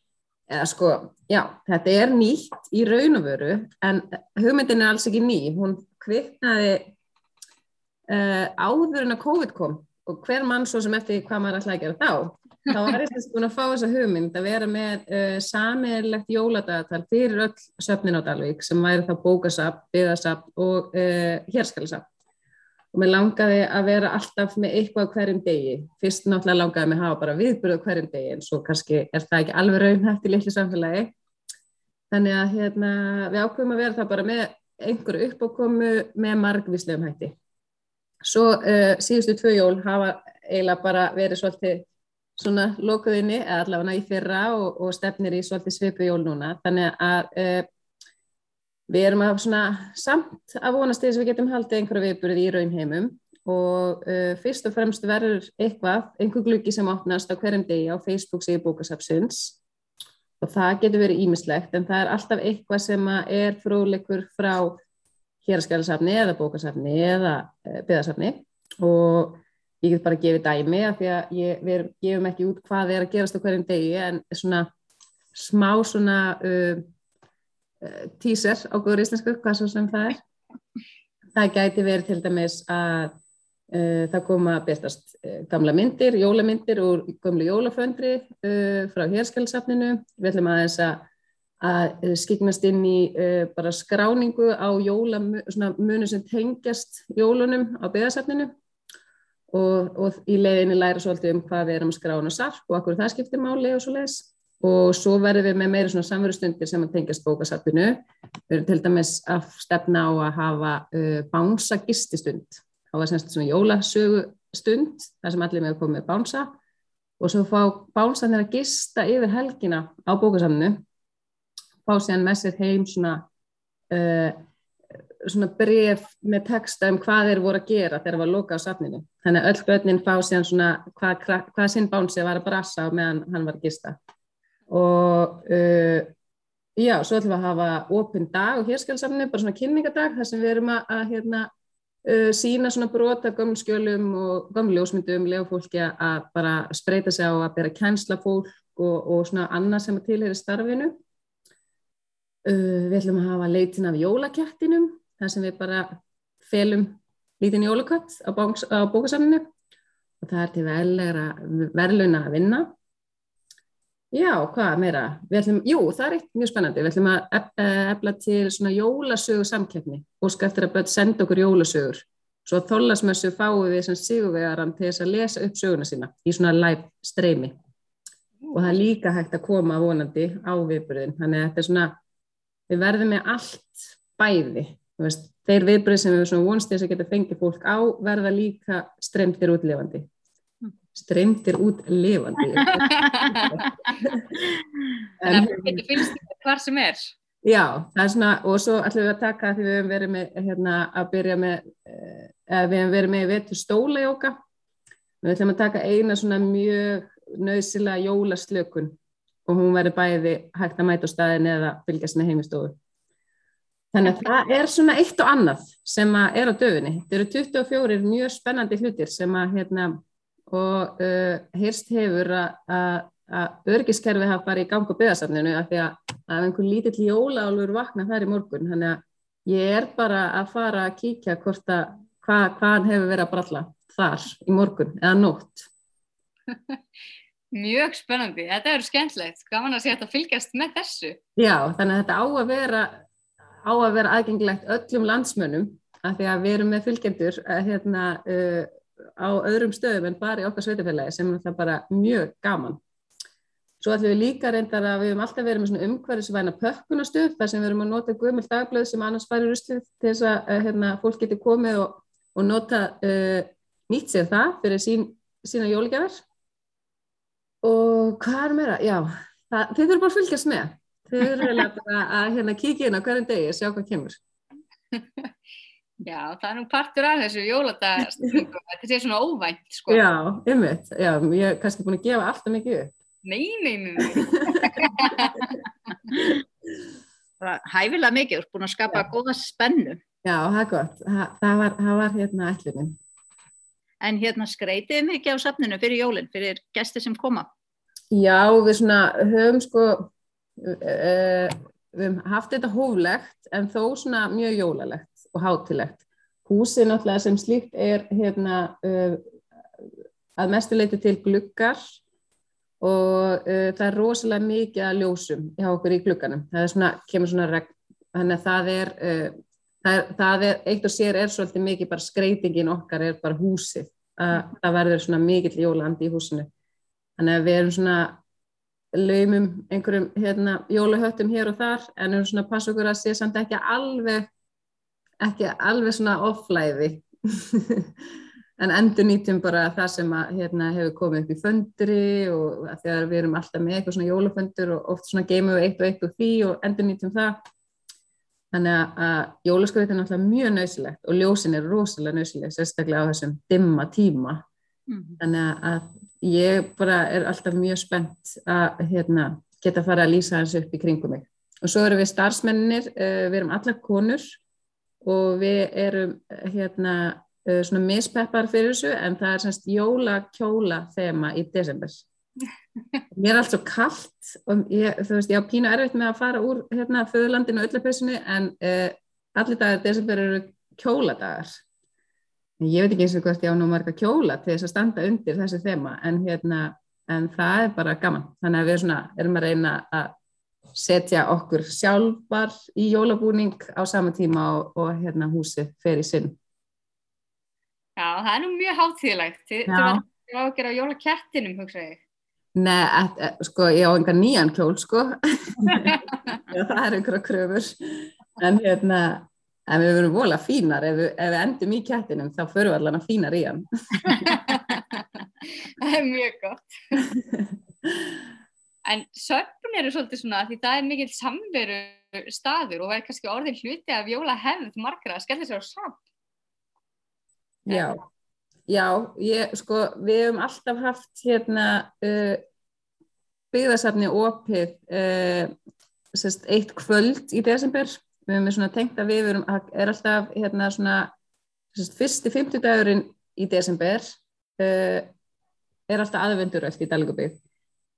Speaker 4: eða sko, já, þetta er nýtt í raun og veru, en hugmyndin er alls ekki ný. Hún kviknaði uh, áður en að COVID kom og hver mann svo sem eftir hvað maður ætlaði að gera þá. Þá var ég þess búin að fá þessa hugmynd að vera með uh, sameigilegt jóladagatal fyrir öll söfnin á Dalvík sem væri þá bókasafn, byggðasafn og uh, hérskalisafn. og mér langaði að vera alltaf með eitthvað hverjum degi. Fyrst náttúrulega langaði að hafa bara viðbyrðu á hverjum degi en svo kannski er það ekki alveg raunhægt í litlu samfélagi. Þannig að hérna, við ákveðum að vera það bara með einhverju uppákomu með margvíslegum hætti. Svo uh, síðustu tvö jól hafa eiginlega bara verið svolítið svona lokuðinni, eða allavega í fyrra og, og stefnir í svolítið svipu jól núna. Þannig að uh, við erum að svona samt að vonast þess að við getum haldið einhverju viðburði í raunheimum og uh, fyrst og fremst verður eitthvað, einhver gluggi sem opnast á hverjum degi á Facebook síðu bókasapsins og það getur verið ímislegt en það er alltaf eitthvað sem er fróðleikur frá héraskjálasafni eða bókasafni eða uh, byðasafni og ég get bara að gefa dæmi af því að ég, við gefum ekki út hvað er að gerast á hverjum degi en svona smá svona uh, uh, teaser á góður íslensku, hvað svo sem það er. Það gæti verið til dæmis að uh, það koma að byrtast uh, gamla myndir, jólamyndir úr gömlu jólaföndri frá hérskjálfsafninu. Við ætlum aðeins að að skiknast inn í uh, bara skráningu á jólamunu sem tengjast jólunum á byggðarsafninu og, og í leiðinni læra svolítið um hvað við erum að skrána sarp og akkur það skiptir máli og svo leiðis og svo verðum við með meira svona samverðustundir sem að tengjast bókasafninu. Við erum til dæmis að stefna á að hafa uh, bánsa gististund. Það var semst svona jólasögustund þar sem allir með koma með bánsa og svo fá bánsanir að gista yfir helgina á bókasafninu fá sér með sér heim svona uh, svona bref með texta um hvað þeir voru að gera þegar það var loka á safninu. Þannig að öll börnin fá sér svona hvað, hvað sinn bánsi var að brassa meðan hann var að gista og uh, já, svo ætlum við að hafa opinn dag og hérskjálfsamni, bara svona kynningadag þar sem við erum að, að hérna, uh, sína svona brota gömlu skjölum og gömlu ljósmyndum, lega fólki að bara spreita sig á að bera kænsla fólk og, og svona annað sem að tilheri starfinu. Uh, við ætlum að hafa leitin af jólakjættinum, þar sem við bara felum lítinn jólakvætt á, á bókasamninu og það er til verðluna að vinna Já, hvað meira? Ætlum, jú, það er eitt mjög spennandi. Við ætlum að efla til svona jólasögu samkeppni og eftir að börn senda okkur jólasögur. Svo að þólasmessu fáum við sem sigurvegaran til þess að lesa upp söguna sína í svona live streymi. Og það er líka hægt að koma vonandi á viðbyrðin. Þannig að þetta er svona, við verðum með allt bæði. Veist, þeir viðbyrði sem við svona vonst þess að geta fengið fólk á verða líka streymtir útlefandi streymtir út lifandi
Speaker 1: Þannig að það getur finnst hvar sem er.
Speaker 4: Já, það er svona og svo ætlum við að taka því við hefum verið með hérna, að byrja með eh, við hefum verið með vetur stólajóka við ætlum að taka eina svona mjög nöðsila jólaslökun og hún verið bæði hægt að mæta á staðin eða fylgja sinna heimistóðu Þannig að það er svona eitt og annað sem er á döfinni. Þetta eru 24 mjög spennandi hlutir sem að hérna, og uh, heyrst hefur að örgiskerfi hafa farið í gang á byggðarsafninu af því að, að einhvern lítill jólálur vakna þar í morgun. Þannig að ég er bara að fara að kíkja hvort að hva hefur verið að bralla þar í morgun eða nótt
Speaker 1: Mjög spennandi, þetta eru skemmtlegt gaman að sé þetta fylgjast með þessu
Speaker 4: Já, þannig að þetta á að vera á að vera aðgengilegt öllum landsmönnum af því að við erum með fylgjendur eh, hérna uh, á öðrum stöðum en bara í okkar sveitafélagi sem er það bara mjög gaman. Svo ætlum við líka reyndar að við höfum alltaf verið með umhverfisvæna pökkunastöð þar sem við höfum að nota guðmjöld dagblöð sem annars færi ruslið til þess að eh, hérna, fólk geti komið og, og nota uh, nýtt sér það fyrir sín, sína jóligjafar. Og hvað er meira? Já, það, þið þurfum bara að fylgjast með. Þið þurfum bara að hérna, kíkja inn á hverjum degi og sjá hvað kemur.
Speaker 1: Já, það er nú partur af þessu jóladagstringum, þetta sé svona óvænt, sko.
Speaker 4: Já, ymmit, já, ég er kannski búin að gefa alltaf mikið upp.
Speaker 1: Nei, nei, nei, nei.
Speaker 2: Hæfilega mikið, þú ert búin að skapa já. góða spennu.
Speaker 4: Já, það er gott, það, það, var, það var hérna ætlunum.
Speaker 2: En hérna skreitið mikið á safninu fyrir jólinn, fyrir gæsti sem koma?
Speaker 4: Já, við svona höfum sko, uh, við höfum haft þetta hóflegt, en þó svona mjög jólalegt og hátilegt. Húsið náttúrulega sem slíkt er hérna, uh, að mestuleiti til gluggar og uh, það er rosalega mikið að ljósum hjá okkur í glugganum. Það svona, kemur svona regn, þannig að það er það er, það er, eitt og sér er svolítið mikið bara skreitingin okkar er bara húsið, að það verður svona mikill jólandi í húsinu. Þannig að við erum svona laumum einhverjum hérna, jólahöttum hér og þar en erum svona að passa okkur að sé samt ekki alveg, ekki alveg svona offlæði. en endur nýtjum bara það sem að, hérna, hefur komið upp í föndri og þegar við erum alltaf með eitthvað svona jólaföndur og oft svona geymum við eitt og eitt og því og endur nýtjum það Þannig að jólaskrautin er náttúrulega mjög nöysilegt og ljósin er rosalega nöysileg, sérstaklega á þessum dimma tíma. Mm -hmm. Þannig að ég bara er alltaf mjög spennt að hérna, geta að fara að lýsa hans upp í kringum mig. Og svo erum við starfsmennir, uh, við erum alla konur og við erum hérna, uh, svona mispeppar fyrir þessu en það er semst jólakjóla þema í desember. Mér er allt svo kallt og ég, þú veist, ég á pínu erfitt með að fara úr hérna föðurlandinu og öllapessunni en uh, allir dagar desember eru kjóladagar. Ég veit ekki eins og hvort ég á nú marga kjóla til þess að standa undir þessu þema en, hérna, en það er bara gaman. Þannig að við svona, erum að reyna að setja okkur sjálfar í jólabúning á sama tíma og, og hérna, húsið fer í sinn.
Speaker 1: Já, það er nú mjög hátíðilegt. Þú var að gera jólakettinum, hugsaði ég.
Speaker 4: Nei, et, et, sko, ég á enga nýjan kjól, sko. Já, það er einhverja kröfur. En hérna, en við verum volað fínar. Ef ef við endum í kettinum, þá förum við allavega fínar í hann.
Speaker 1: það er mjög gott. en söpun eru svolítið svona, því það er mikill samveru staður og það er kannski orðin hluti af jóla hefð margra að skella sér á samt.
Speaker 4: Já. Já, ég, sko, við hefum alltaf haft hérna uh, byggðarsafni opið uh, sérst, eitt kvöld í desember. Við hefum svona tengt að við erum, er alltaf hérna svona sérst, fyrsti fymtudagurinn í desember uh, er alltaf aðvenduröld í Dalgubið.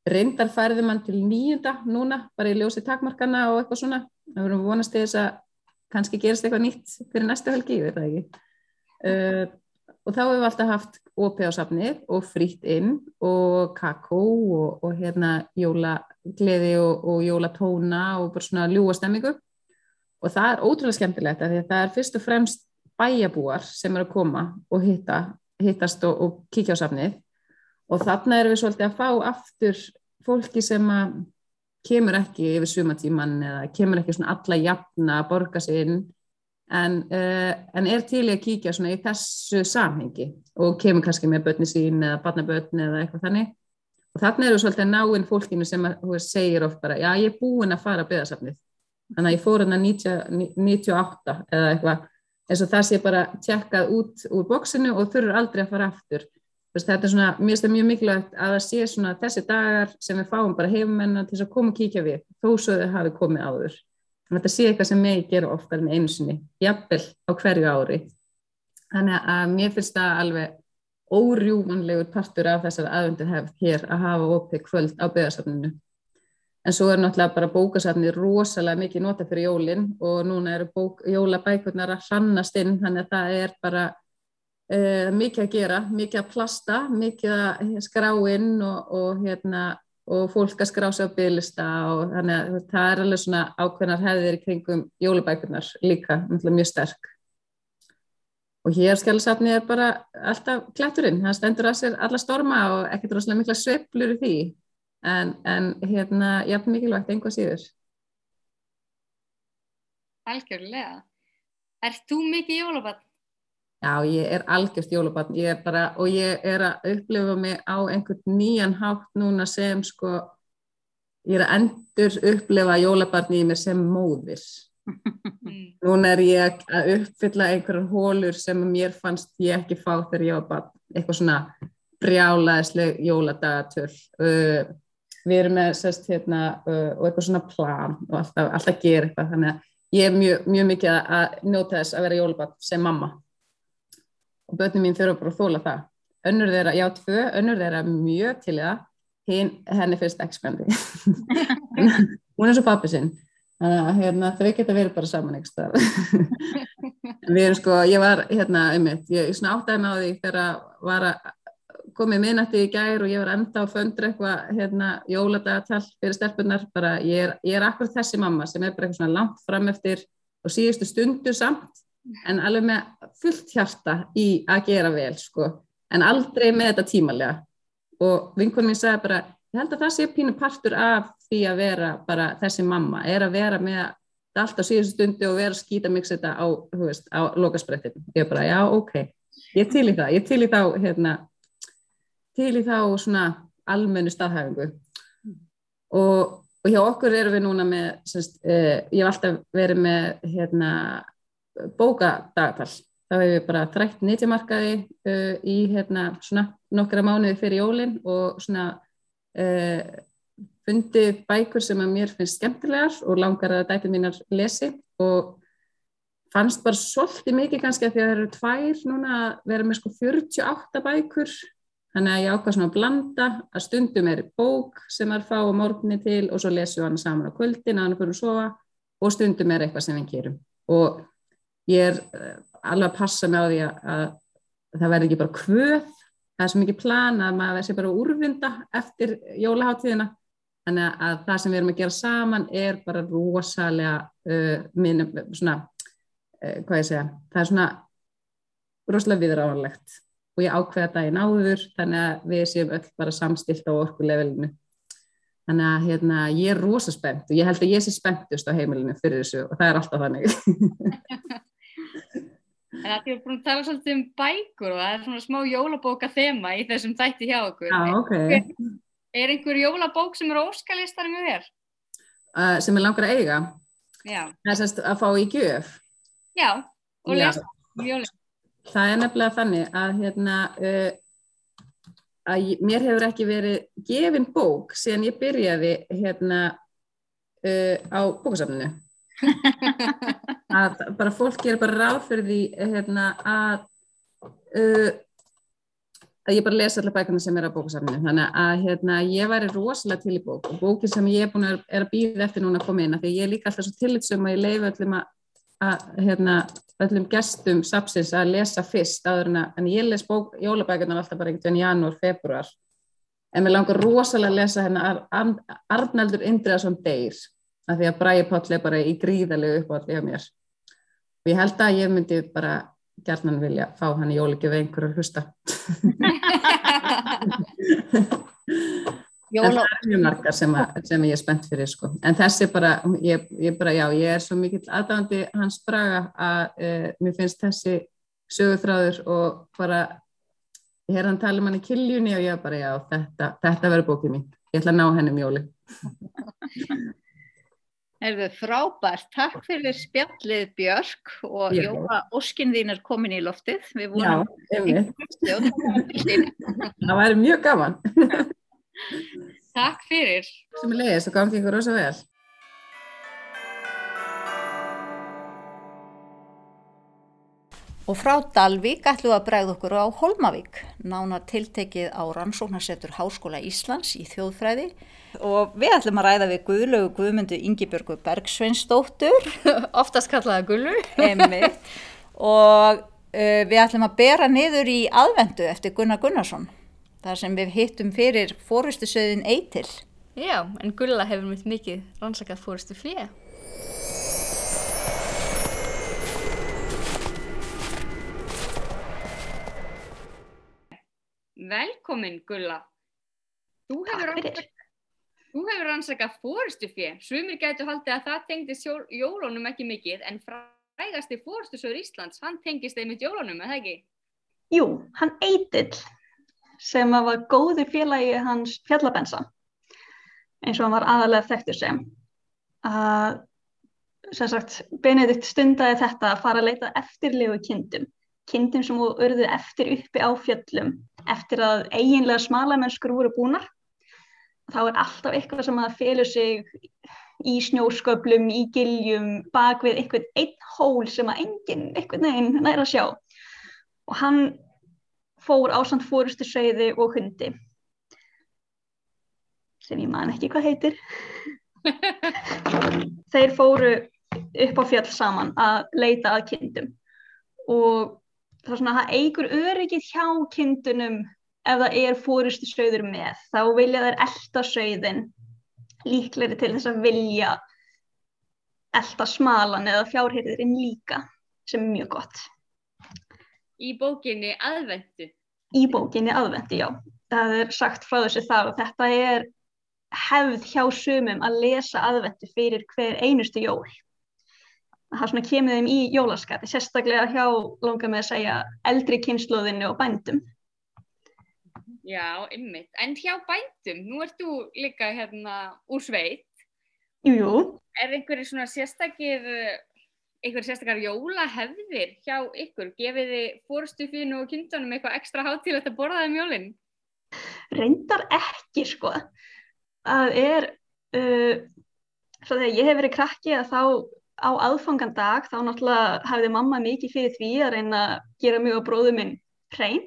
Speaker 4: Reyndar færði mann til nýjunda núna, bara í ljósi takmarkana og eitthvað svona. Það verðum vonast til þess að kannski gerist eitthvað nýtt fyrir næstu helgi, ég veit það ekki. Og þá hefur við alltaf haft opið á safnið og frýtt inn og kakó og, og hérna jólagleði og, og jólatóna og bara svona ljúa stemmingu og það er ótrúlega skemmtilegt að það er fyrst og fremst bæjabúar sem eru að koma og hitta, hittast og, og kíkja á safnið. Og þarna erum við svolítið að fá aftur fólki sem að kemur ekki yfir sumatíman eða kemur ekki svona alla jafna að borga sig inn en, uh, en er til að kíkja svona í þessu samhengi og kemur kannski með börni sín eða barnabörn eða eitthvað þannig. Og þarna eru svolítið náinn fólkinu sem að, segir oft bara, já ég er búin að fara að byggðasafnið, þannig að ég fór hann að 98 eða eitthvað eins og það sé bara tjekkað út úr bóksinu og þurfur aldrei að fara aftur. Veist, þetta er svona, mér finnst það mjög mikilvægt að það sé svona þessi dagar sem við fáum bara hefumennar til að koma og kíkja við þó svo þau hafi komið áður Þetta sé eitthvað sem megi gera oftar en einu sinni, jafnvel á hverju ári. Þannig að mér finnst það alveg órjúmanlegur partur af þessar aðvendur hefð hér að hafa opið kvöld á byggðarsafninu. En svo er náttúrulega bara bókasafni rosalega mikið nota fyrir jólinn og núna eru bók, jólabækurnar að hrannast inn, þannig að það er bara uh, mikið að gera, mikið að plasta, mikið að skrá inn og, og hérna og fólk að skrá sig á bygglista og þannig að það er alveg svona ákveðnar hefðir kringum jólubækunar líka, mjög sterk. Og hér skjálasafni er bara alltaf klætturinn, það stendur að sér alla storma og ekkert rosalega mikla sveplur í því, en, en hérna, jafn mikilvægt einhvað síður.
Speaker 1: Algjörlega. Er þú mikið jólabann?
Speaker 4: Já, ég er algjörst jólabann, ég er bara, og ég er að upplifa mig á einhvern nýjan hátt núna sem sko, ég er að endur upplifa jólabann í mér sem móðir. Núna er ég að uppfylla einhverjar hólur sem mér fannst ég ekki fá þegar ég var bann, eitthvað svona brjálaðisleg jóladagatöl. Uh, við erum með sérst hérna uh, og eitthvað svona plan og alltaf, alltaf gera eitthvað, þannig að ég er mjög, mjög mikið að njóta þess að vera jólabann sem mamma og börnum mín þurfa bara að þóla það. Önnur þeirra, já tvö, önnur þeirra mjög til það, hinn, henni fyrst ekki spendi. Hún er svo pappi sinn, þannig að hérna, þau geta verið bara saman eitthvað. Við erum sko, ég var hérna um mitt, ég svona áttæði með á því þegar komið minnætti í gær og ég var enda á föndra eitthvað hérna jóladagatal fyrir stelpunar, bara ég er, ég er akkur þessi mamma sem er bara eitthvað svona langt fram eftir og síðustu stundu samt en alveg með fullt hjarta í að gera vel sko. En aldrei með þetta tímalega. Og vinkonum mín sagði bara ég held að það sé pínu partur af því að vera bara þessi mamma, er að vera með allt á síðustu stundu og vera að skýta mix þetta á, þú veist, á lokasprettin ég bara, já, ok, ég til í það. Ég til í þá, hérna til í þá svona almennu staðhæfingu. Og, og hjá okkur erum við núna með semst, eh, ég hef alltaf verið með hérna bókadagatal. Þá hefur við bara þrætt nýttjamarkaði uh, í hérna svona nokkra mánuði fyrir jólinn og svona uh, fundið bækur sem að mér finnst skemmtilegar og langar að dætið mínar lesi og fannst bara svolítið mikið kannski að því að það eru tvær núna að vera með sko 48 bækur. Þannig að ég ákvað svona að blanda að stundum er bók sem er fá á morgunni til og svo lesum við hann saman á kvöldin að hann fyrir að sofa og stundum er eitthvað sem við gerum. Og ég er eh, alveg að passa mig á því að, að það verði ekki bara kvöð. Það er svo mikið plan að maður verði bara úrvinda eftir jólaháttíðina þannig að það sem við erum að gera saman er bara rosalega uh, minn, svona uh, hvað ég segja, það er svona rosalega viðráðanlegt og ég ákveða daginn áður þannig að við séum öll bara samstilt á orkulevelinu. Þannig að hérna, ég er rosa spennt og ég held að ég sé spenntust á heimilinu fyrir þessu og það er alltaf þannig
Speaker 1: En að þið erum búin að tala svolítið um bækur og það er svona smá jólabóka þema í þessum þætti hjá okkur.
Speaker 4: Já, ok.
Speaker 1: Er einhver jólabók sem er óskalistar með þér?
Speaker 4: Uh, sem er langar að eiga?
Speaker 1: Já.
Speaker 4: Það er sérst að fá í gjöf?
Speaker 1: Já, og lesa um jólinn.
Speaker 4: Það er nefnilega þannig að, hérna, uh, að mér hefur ekki verið gefin bók síðan ég byrjaði hérna, uh, á bókasafninu. að bara fólk gerir bara ráð fyrir því hérna, að uh, að ég bara lesa allar bækuna sem er á bókasafninu. Þannig að hérna, ég væri rosalega til í bók. Og bókin sem ég er búin að að býða eftir núna að koma inn af því ég er líka alltaf svo tillitsum að ég leifi öllum að, að hérna, öllum gestum sapsins að lesa fyrst áður en að en ég les bók, jólabækunar alltaf bara einhvern veginn janúar, februar en mér langar rosalega að lesa hérna Ar Ar Arnaldur Indriðarsson Deyr af því að Bræði Páll er bara í gríðalegu uppáhaldi hjá mér og ég held að ég myndi bara gærnan vilja fá hann í jólugjöf einhverjur hlusta. En það er mjög margar sem, að, sem ég er spennt fyrir sko. en þessi bara, ég, ég bara já, ég er svo mikill aðdáðandi hans braga að uh, mér finnst þessi sögurþráður og bara ég er hann tala um hann í kiljunni og ég bara já, þetta, þetta verður bókið mín ég ætla að ná henni um jóli
Speaker 2: Erðu frábært, takk fyrir spjallið Björk og
Speaker 4: Já.
Speaker 2: Jóa Óskin þín er komin í loftið. Við
Speaker 4: já, það væri mjög gaman
Speaker 1: Takk fyrir.
Speaker 4: sem er leiðis og gangi ykkur rosa vel
Speaker 2: Og frá Dalvík ætlum við að bregða okkur á Holmavík, nánar tiltekið á rannsóknarsetur Háskóla Íslands í þjóðfræði og við ætlum að ræða við Guðlaugu Guðmundu Ingibjörgu Bergsveinsdóttur
Speaker 1: Oftast kallaða gullu.
Speaker 2: einmitt, og uh, við ætlum að bera niður í aðvendu eftir Gunnar Gunnarsson, þar sem við hittum fyrir fórustusöðin Eitil.
Speaker 1: Já, en gulla hefur mitt mikið rannsakað fórustu flýja. Velkomin Gulla. Þú hefur, rannsakað, rannsakað fórustu flýja. Sumir gætu haldið að það tengdist jól, jólunum ekki mikið en frægasti fórustusöður Íslands, hann tengist einmitt jólunum, eða ekki?
Speaker 5: Jú, hann Eitill sem var góði félagi hans fjallabensa eins og hann var aðalega þekktur sem að sem sagt Benedikt stundaði þetta að fara að leita eftirlegu kindum kindum sem urðu eftir uppi á fjöllum eftir að eiginlega smalamennskur voru búnar þá er alltaf eitthvað sem að felur sig í snjósköplum, í giljum, bak við einhvern einn hól sem að enginn einhvern veginn næra sjá. Og hann fór ásand fórustu sveiði og hundi sem ég man ekki hvað heitir. Þeir fóru upp á fjall saman að leita að kindum. Og það svona að það eigur öryggið hjá kindunum ef það er fórustu sveiður með þá vilja þær elta sveiðin líklegri til þess að vilja elda smalan eða fjárhyrðirinn líka sem er mjög gott.
Speaker 1: Í bókinni aðvendu.
Speaker 5: Í bókinni aðvendi, já. Það er sagt frá þessu og þetta er hefð hjá sumum að lesa aðvendu fyrir hver einustu jól. Það svona kemur þeim í jólaskati, sérstaklega hjá, langar með að segja, eldri kynnslóðinu og bændum.
Speaker 1: Já, ymmit. En hjá bændum, nú ert þú líka hérna úr sveit.
Speaker 5: Jú, jú,
Speaker 1: Er einhverju svona sérstakir, einhverju sérstakar jólahefðir hjá ykkur? Gefið þið fórstu fínu og kynntunum eitthvað ekstra hátílegt að borða þeim jólinn?
Speaker 5: reyndar ekki sko. Það er, uh, svo þegar ég hef verið krakki að þá á aðfangandag þá náttúrulega hafði mamma mikið fyrir því að reyna að gera mjög á bróðu minn hrein,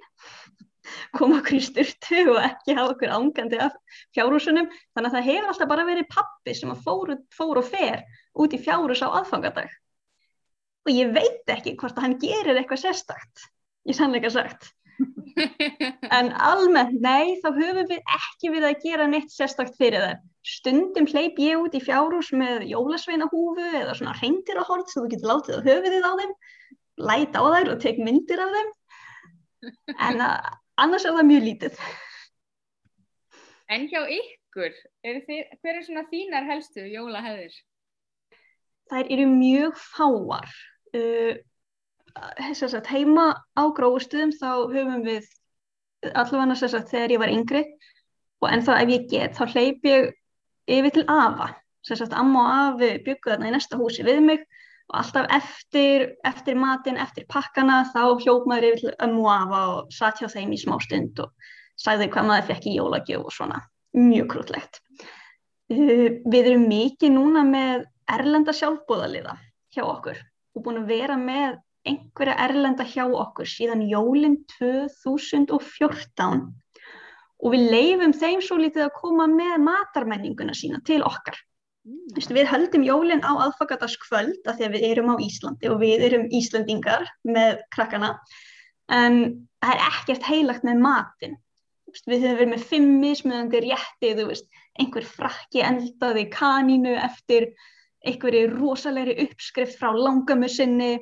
Speaker 5: koma okkur í styrtu og ekki hafa okkur ángandi af fjárhúsunum. Þannig að það hefur alltaf bara verið pappi sem að fór, fór og fer út í fjárhús á aðfangandag. Og ég veit ekki hvort að hann gerir eitthvað sérstakt, ég sannleika sagt. En almennt, nei, þá höfum við ekki við að gera neitt sérstakt fyrir það. Stundum hleyp ég út í fjárhús með jólasveinahúfu eða svona reyndirahort sem þú getur látið á höfuðið á þeim, læt á þær og tek myndir af þeim. En uh, annars er það mjög lítið.
Speaker 1: En hjá ykkur, eru þið, hver er svona þínar helstu jólahefðir?
Speaker 5: Þær eru mjög fáar. Uh, sagt, heima á gróðustuðum þá höfum við allavega sem sagt, þegar ég var yngri og ennþá ef ég get þá hleyp ég yfir til afa. Sem sagt amma og afi byggu þarna í næsta húsi við mig og alltaf eftir, eftir matinn, eftir pakkana þá hljóp maður yfir til ömmu og afa og satt hjá þeim í smá stund og sagði hvað maður fekk í jólagjöf og svona. Mjög krútlegt. Uh, við erum mikið núna með erlenda sjálfbóðaliða hjá okkur og búin að vera með einhverja erlenda hjá okkur síðan jólinn 2014 og við leifum þeim svo lítið að koma með matarmenninguna sína til okkar. Vistu, við höldum jólinn á aðfakataskvöld af því að við erum á Íslandi og við erum Íslandingar með krakkana en það er ekkert heilagt með matin. Við höfum verið með fimm mismunandi rétti, veist, einhver frakki eldaði kanínu eftir einhverju rosalegri uppskrift frá langamur sinni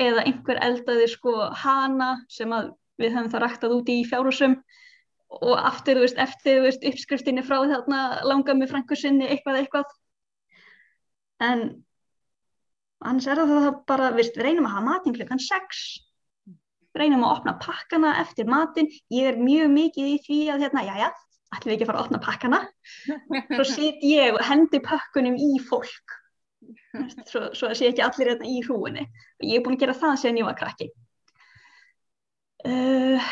Speaker 5: eða einhver eldaði sko hana sem að við höfum það ræktað úti í fjárhúsum og aftur, þú veist, eftir, þú veist, uppskriftinni frá þarna langa með frængu sinni eitthvað eitthvað. En annars er það bara, við veist, við reynum að hafa matinn klukkan 6 við reynum að opna pakkana eftir matinn. Ég er mjög mikið í því að hérna, já já ætlum við ekki að fara að opna pakkana? Svo sit ég og hendi pakkunum í fólk. Svo, svo sé ekki allir hérna í hrúinni og ég er búin að gera það sem ég var krakki. Uh,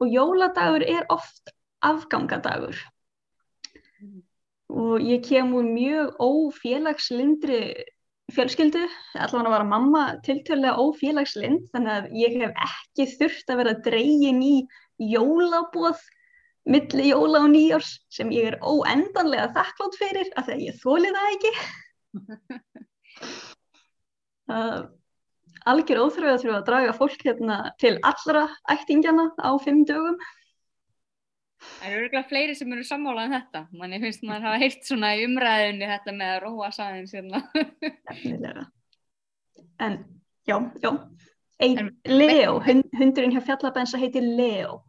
Speaker 5: og jóladagur er oft afgangadagur. Og ég kem úr mjög ófélagslindri fjölskyldu, allavega var mamma tiltölulega ófélagslind þannig að ég hef ekki þurft að vera dregin í jólabóð milli jóla og nýjárs sem ég er óendanlega þakklátt fyrir af því að ég þóli það ekki. Uh, algjör óþröðu að þurfa að draga fólk hérna til allra ættingjana á fimm dögum
Speaker 1: Það eru örgulega fleiri sem eru sammálað en þetta. Manni finnst maður hafa heilt svona í umræðinni þetta með að róa sæðins hérna.
Speaker 5: Nefnilega. En já, já. Ein, Leo, hund, hundurinn hjá fjallabensa heitir Leo.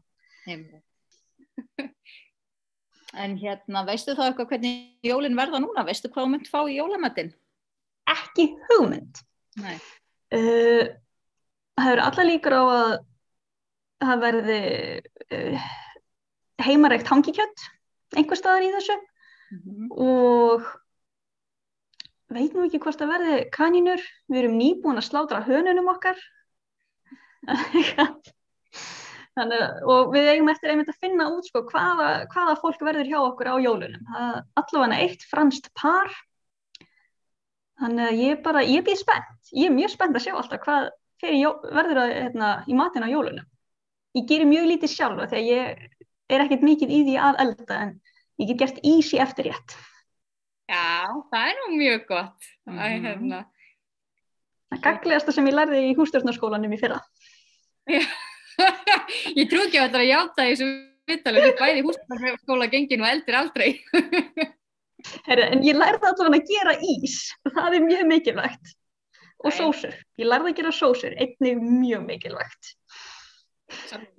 Speaker 2: En hérna, veistu þá eitthvað hvernig jólin verða núna? Veistu hvað þú mynd fá í jólamatinn?
Speaker 5: Ekki hugmynd.
Speaker 1: Nei.
Speaker 5: Uh, það hefur alla líkur á að það verði uh, heimaregt hangikjött einhver staðar í þessu. Og veit nú ekki hvort það verði kanínur, við erum nýbúin að slátra hönunum okkar. Þannig, að- og við eigum eftir einmitt að finna út sko, hvaða, hvaða fólk verður hjá okkur á jólunum. Allavega eitt franskt par þannig að ég bara ég býð spennt, ég er mjög spennt að sjá alltaf hvað jó- verður að, hérna, í matin á jólunum ég gerir mjög lítið sjálfa þegar ég er ekkert mikið í því að elda en ég get gert ís í eftirrétt
Speaker 1: Já, það er nú mjög gott. Æ,
Speaker 2: Mhm.
Speaker 1: hérna.
Speaker 5: það gagliðasta sem ég lærði í hústjórnarskólanum í fyrra
Speaker 1: ég trú ekki að þetta að játa í þessu vittali því bæði húsarskóla gengin og eldir aldrei.
Speaker 5: Herri, en ég lærði allavega að gera ís, það er mjög mikilvægt. Og sósur, ég lærði að gera sósur, einnig mjög mikilvægt.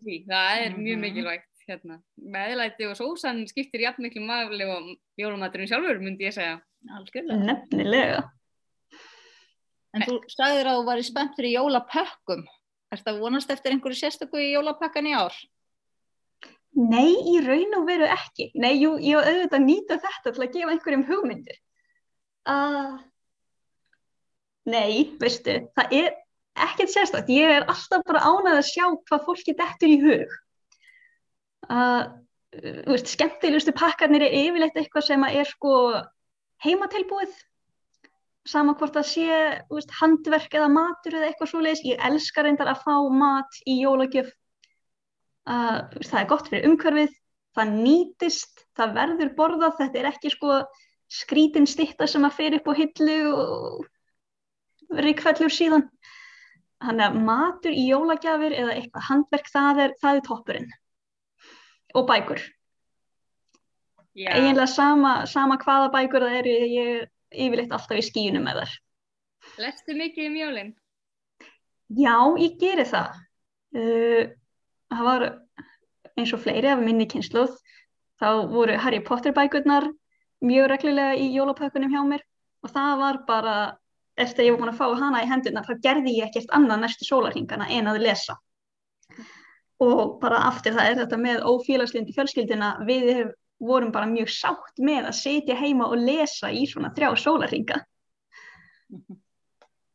Speaker 1: Því, það er mjög
Speaker 2: Mhm.
Speaker 1: mikilvægt hérna. Meðlæti og sósan skiptir jafn miklu máli og jólamaturinn sjálfur, myndi ég segja.
Speaker 2: Algjörlega.
Speaker 5: Nefnilega.
Speaker 2: En þú sagðir að þú væri spennt fyrir jólapökkum. Ertu að vonast eftir einhverju sérstöku í jólapakkan í ár?
Speaker 5: Nei, í raun og veru ekki. Nei, jú, ég var auðvitað að nýta þetta til að gefa einhverjum hugmyndir. Uh, nei, veistu, það er ekkert sérstakt. Ég er alltaf bara ánað að sjá hvað fólki dettur í hug. Uh, veist, skemmtilegustu pakkarnir er yfirleitt eitthvað sem að er sko heimatilbúið. Sama hvort það sé veist, handverk eða matur eða eitthvað svoleiðis. Ég elskar reyndar að fá mat í jólagjöf veist, það er gott fyrir umhverfið, það nýtist, það verður borðað, þetta er ekki sko skrítin stitta sem að fer upp á hillu og ríkfellur síðan. Þannig að matur í jólagjafir eða eitthvað handverk, það er, það er toppurinn. Og bækur.
Speaker 1: Já,
Speaker 5: Eiginlega sama, sama hvaða bækur það eru, ég er yfirleitt alltaf í skíunum með þær.
Speaker 1: lestu mikið um jólinn?
Speaker 5: Já, ég geri það. Uh, það var eins og fleiri af minni kynsluð. Þá voru Harry Potter bækurnar mjög reglulega í jólapökkunum hjá mér og það var bara, eftir að ég var búin að fá hana í hendurnar, þá gerði ég ekkert annað næstu sólarhingana en að lesa. Og bara aftur það er þetta með ófélagslindi fjölskyldina, við vorum bara mjög sátt með að sitja heima og lesa í svona þrjá sólarhinga.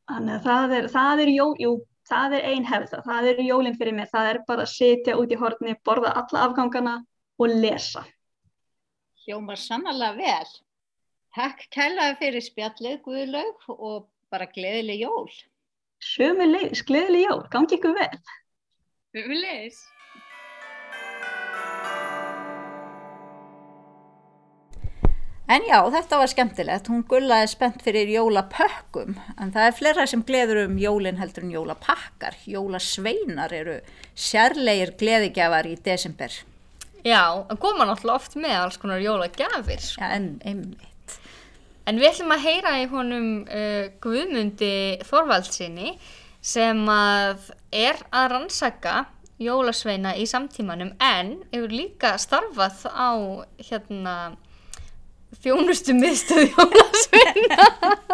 Speaker 5: Þannig að það er, það er, jó, jú, það er ein hefð það, það er jólinn fyrir mér, það er bara að sitja út í horni, borða alla afgangana og lesa.
Speaker 2: Hljómar sannlega vel. Takk kælaði fyrir spjallið, Guðlaug, og bara gleðileg jól.
Speaker 5: Sömu leiðis, gleðileg jól, gangi ykkur vel.
Speaker 1: Við leis.
Speaker 2: En já, þetta var skemmtilegt. Hún gullaði spennt fyrir jólapökkum, en það er fleira sem gleður um jólin heldur en jólapakkar. Jólasveinar eru sérlegir gleðigjafar í desember.
Speaker 1: Já, það koma náttúrulega oft með alls konar jólagjafir. sko.
Speaker 2: Já, en einmitt.
Speaker 1: En við ætlum að heyra í honum uh, Guðmundi Þorvaldsinni sem að er að rannsaka jólasveina í samtímanum en hefur líka starfað á hérna þjónustu miðstöð jólasveina.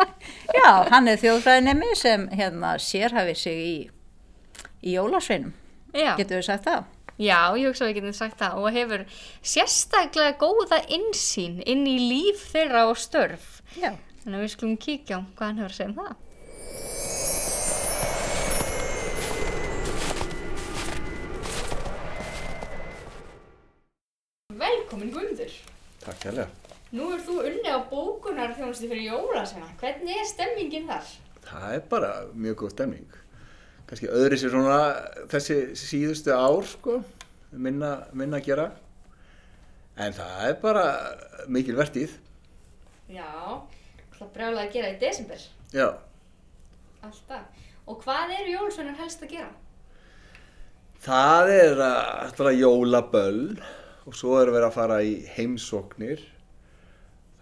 Speaker 2: Já, hann er þjóðfræðinemi sem hérna sérhæfi sig í, í jólasveinum.
Speaker 1: Já.
Speaker 2: Getur við sagt það?
Speaker 1: Já, ég hugsa að við getum sagt það og hefur sérstaklega góða innsýn inn í líf þeirra og störf.
Speaker 2: Já.
Speaker 1: Þannig að við skulum kíkja á hvað hann hefur að segja um það. Velkomin Guðmundur.
Speaker 6: Takk hérlega.
Speaker 1: Nú er þú unni á bókunar þjónustu fyrir jólasveina. Hvernig er stemmingin þar?
Speaker 6: Það er bara mjög góð stemning. Kanski öðri sér svona þessi síðustu ár, sko, minna, minna að gera. En það er bara mikil vertíð.
Speaker 1: Já, það brjálega að gera í desember.
Speaker 6: Já,
Speaker 1: Alltaf. Og hvað eru jólasveinar helst að gera?
Speaker 6: það er er að jólaböll og svo er verið að fara í heimsóknir.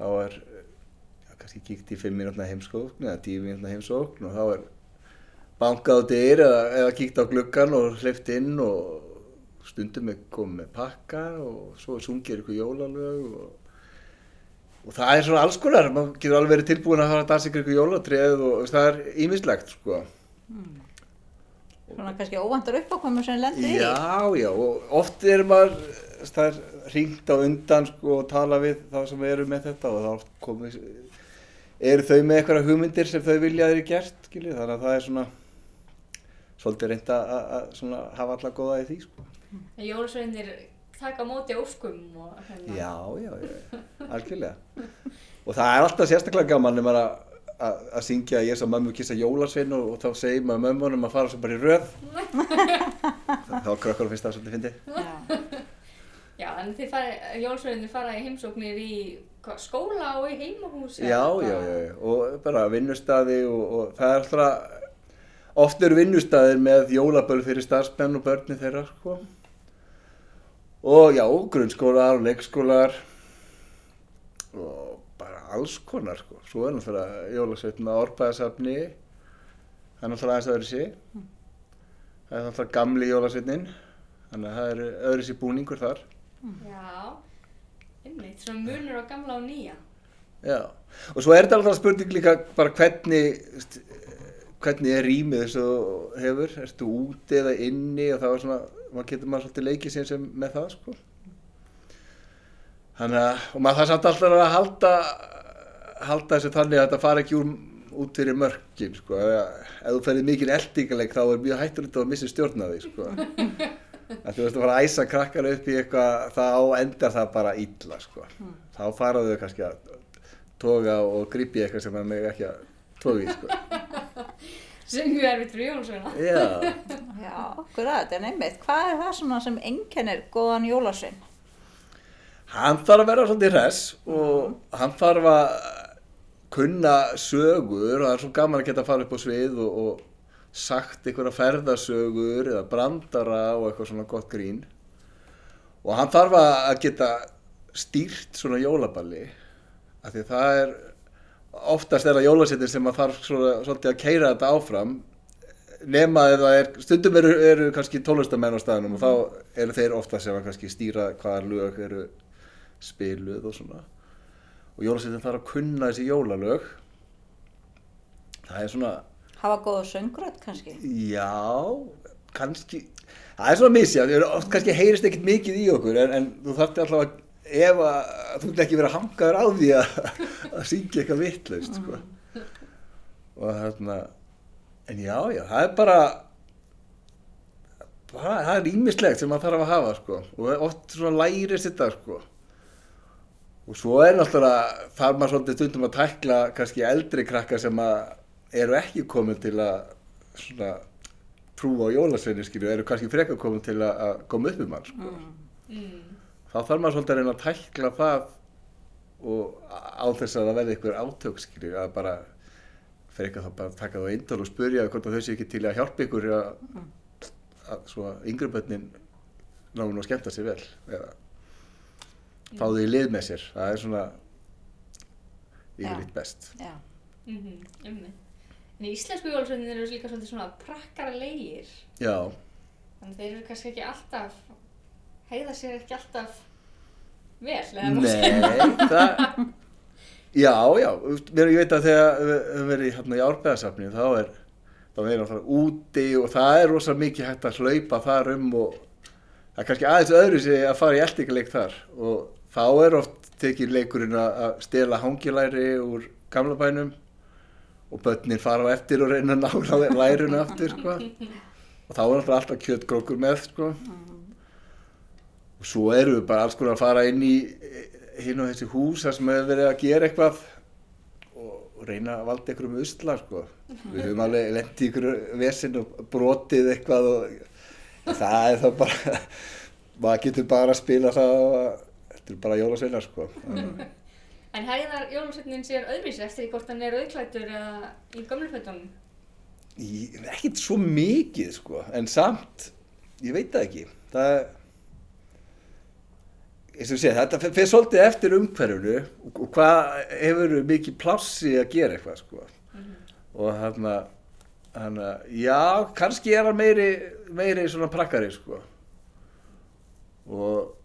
Speaker 6: Þá er já, kannski kíkt í 5 minútna heimsókn eða 10 minútna heimsókn og þá er bankað á dyr eða, eða kíkt á gluggan og hleyft inn og stundum er komið með pakka og svo sungir ykkur jólalög og, og það er svona alls konar, maður getur alveg verið tilbúin að fara að dansa ykkur jólatrið og það er ímislegt sko.
Speaker 2: Svona kannski óvandur uppákomur sem lendir í.
Speaker 6: Já, já, og oft er maður, það er hringt á undan sko og tala við þá sem eru með þetta og þá komið, eru þau með eitthvað hugmyndir sem þau vilja að þeir gert, skilju, þannig að það er svona svolítið reynd að, að, að svona hafa alla góða í því, sko.
Speaker 1: Jólasveinir taka móti óskum og hérna.
Speaker 6: Já, já, já, algjörlega. Og það er alltaf sérstaklega gaman ef maður að, að, að syngja ég sá mömmu kissa jólasvein og, og þá segir maður mömmunum að fara svo bara í röð. þá krakkar finnst það svolítið fyndið.
Speaker 2: Já.
Speaker 1: Þannig þið fari, jólasveinir fara í heimsóknir í skóla og í heimahús eða
Speaker 6: Já, já, já, já, og bara vinnustadi og, og það er alltaf, oft eru vinnustadir með jólaböl fyrir starfsmenn og börni þeirra, sko. Og já, grunnskólar og leikskólar og bara alls konar sko. Svo er náttúrulega jólasveitin á Árbæðasafni, það er náttúrulega aðeins öðru sig. Það er náttúrulega gamli jólasveitin, þannig að það er öðru sig búningur þar.
Speaker 1: Já, einmitt, svona munur á gamla og nýja.
Speaker 6: Já, og svo er þetta alltaf spurning líka bara hvernig, hvernig er rýmið þess að þú hefur, ertu úti eða inni og það var svona, maður getur maður svolítið leikið sín sem með það sko. Þannig að, og maður það samt alltaf að halda, halda þessu þannig að þetta fara ekki úr, út fyrir mörkin sko. Ef, þú ferðir mikið eldingaleg þá er mjög hættur þetta að missa stjórn að því sko. Að þú veist að fara að æsa krakkar upp í eitthvað, þá endar það bara illa sko. Þá faraðu þau kannski að toga og grípi eitthvað sem maður ekki að toga í sko.
Speaker 1: Sem mjög erfitt fyrir jólasveina.
Speaker 6: Já,
Speaker 2: Já, akkurat, en einmitt, hvað er það svona sem einkennir góðan jólasvein?
Speaker 6: hann þarf að vera svolítið hress og hann þarf að kunna sögur og það er svo gaman að geta að fara upp á svið og, og sagt einhverja ferðasögur eða brandara og eitthvað svona gott grín. Og hann þarf að geta stýrt svona jólaballi af því það er oftast er það jólasettin sem að þarf svona, svolítið að keira þetta áfram nema það er, stundum eru, eru kannski tólestamenn á staðnum og þá eru þeir ofta sem að kannski stýra hvaða lög eru spiluð og svona. Og jólasettin þarf að kunna þessi jólalög. Það er svona
Speaker 2: Hafa góða söngröð kannski?
Speaker 6: Já, kannski, það er svona misjað, oft kannski heyrist ekkert mikið í okkur en, en þú þarfti alltaf að, ef að, þú ert ekki verið að hangaður á því að, að syngja eitthvað vittlaust, sko. Og þarna, en já, já, það er bara, bara, það er ímislegt sem maður þarf að hafa, sko, og oft svona lærist þetta, sko. Og svo er náttúrulega, þarf maður svolítið stundum að tækla kannski eldri krakkar sem að eru ekki komin til að svona trúa á jólasveinu skilju, eru kannski frekar komin til að, koma upp um hann sko. Þá þarf maður svolítið að reyna að tækla það og á þess að það verði einhver átök skilju, að bara frekar þá bara taka það á eindal og spurja hvort þau sé ekki til að hjálpa ykkur að, að svo yngri börnin náðu að skemmta sér vel eða fá þau í lið með sér, það er svona yfirleitt best.
Speaker 2: Já.
Speaker 1: Mm -hmm, en íslensku jólasveitin eru líka svolítið svona prakkara leigir.
Speaker 6: Já,
Speaker 1: Þannig þeir eru kannski ekki alltaf, heiða sér ekki alltaf vel, eða má segja.
Speaker 6: Nei, það, já, já, mér, ég veit að þegar við höfum verið hérna í árbæðasafni þá er, þá er það úti og það er rosa mikið hægt að hlaupa þar um og það er kannski aðeins öðru sig að fara í eldingaleik þar og þá er oft tekið leikurinn að að stela hangilæri úr gamla bænum og börnin fara á eftir og reyna að nála lærinu aftur, sko. Og þá er alltaf kjötgrókur með, sko. Og svo erum við bara alls konar að fara inn í hinn og þessi hús þar sem hefur verið að gera eitthvað og, reyna að valda einhverjum usla sko. Við höfum alveg lendið einhverju vesinn og brotið eitthvað og það er þá bara, maður getur bara að spila það og þetta er bara jólasveinar sko.
Speaker 1: En heiðar jólasveitnin sér öðruvísi eftir hvort hann er auðklættur eða í gömlufötunum?
Speaker 6: Í- Ekkert svo mikið sko, en samt, ég veit það ekki. Það eins og sé, þetta fer svolítið eftir umhverfunu og, hvað hefur mikið plássi að gera eitthvað sko. Og þarna, þarna, já, kannski er hann meiri, meiri svona prakkari sko. Og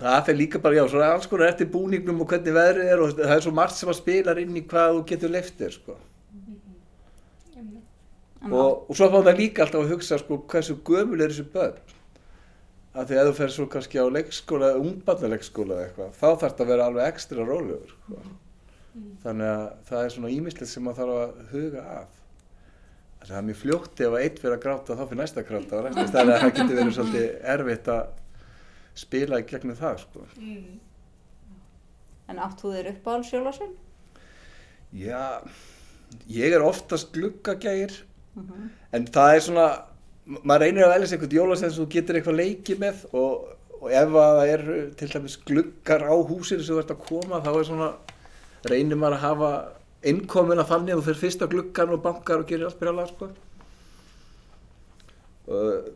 Speaker 6: það fer líka bara, já, svona alls konar eftir búningnum og hvernig veðrið er og það er svo margt sem að spilar inn í hvað þú getur leiftir sko. Og, og svo fá það líka alltaf að hugsa sko hversu gömul er þessu börn? Af því að þú fer svo kannski á leikskóla ungbarnaleikskóla eða eitthvað þá þarf þetta að vera alveg ekstra rólegur sko. þannig að það er svona ímislegt sem maður þarf að huga að. Þannig að það er mjög fljótt ef að eitt fyrir að gráta þá fyrir næsta gráta þannig að það getur verið svolítið erfitt að spila í gegnum það sko.
Speaker 1: Mm.
Speaker 2: En átt þú þér uppáhalds jólasvein?
Speaker 6: Já, ég er oftast gluggagægir en það er svona, maður reynir að velja sér eitthvað jólasvein sem þú getur eitthvað leikið með og, og ef að það eru til dæmis gluggar á húsinu sem þú ert að koma þá er svona, reynir maður að hafa innkomuna þannig að þú fyrir fyrst á gluggan og bankar og gerir allt byrjala sko. og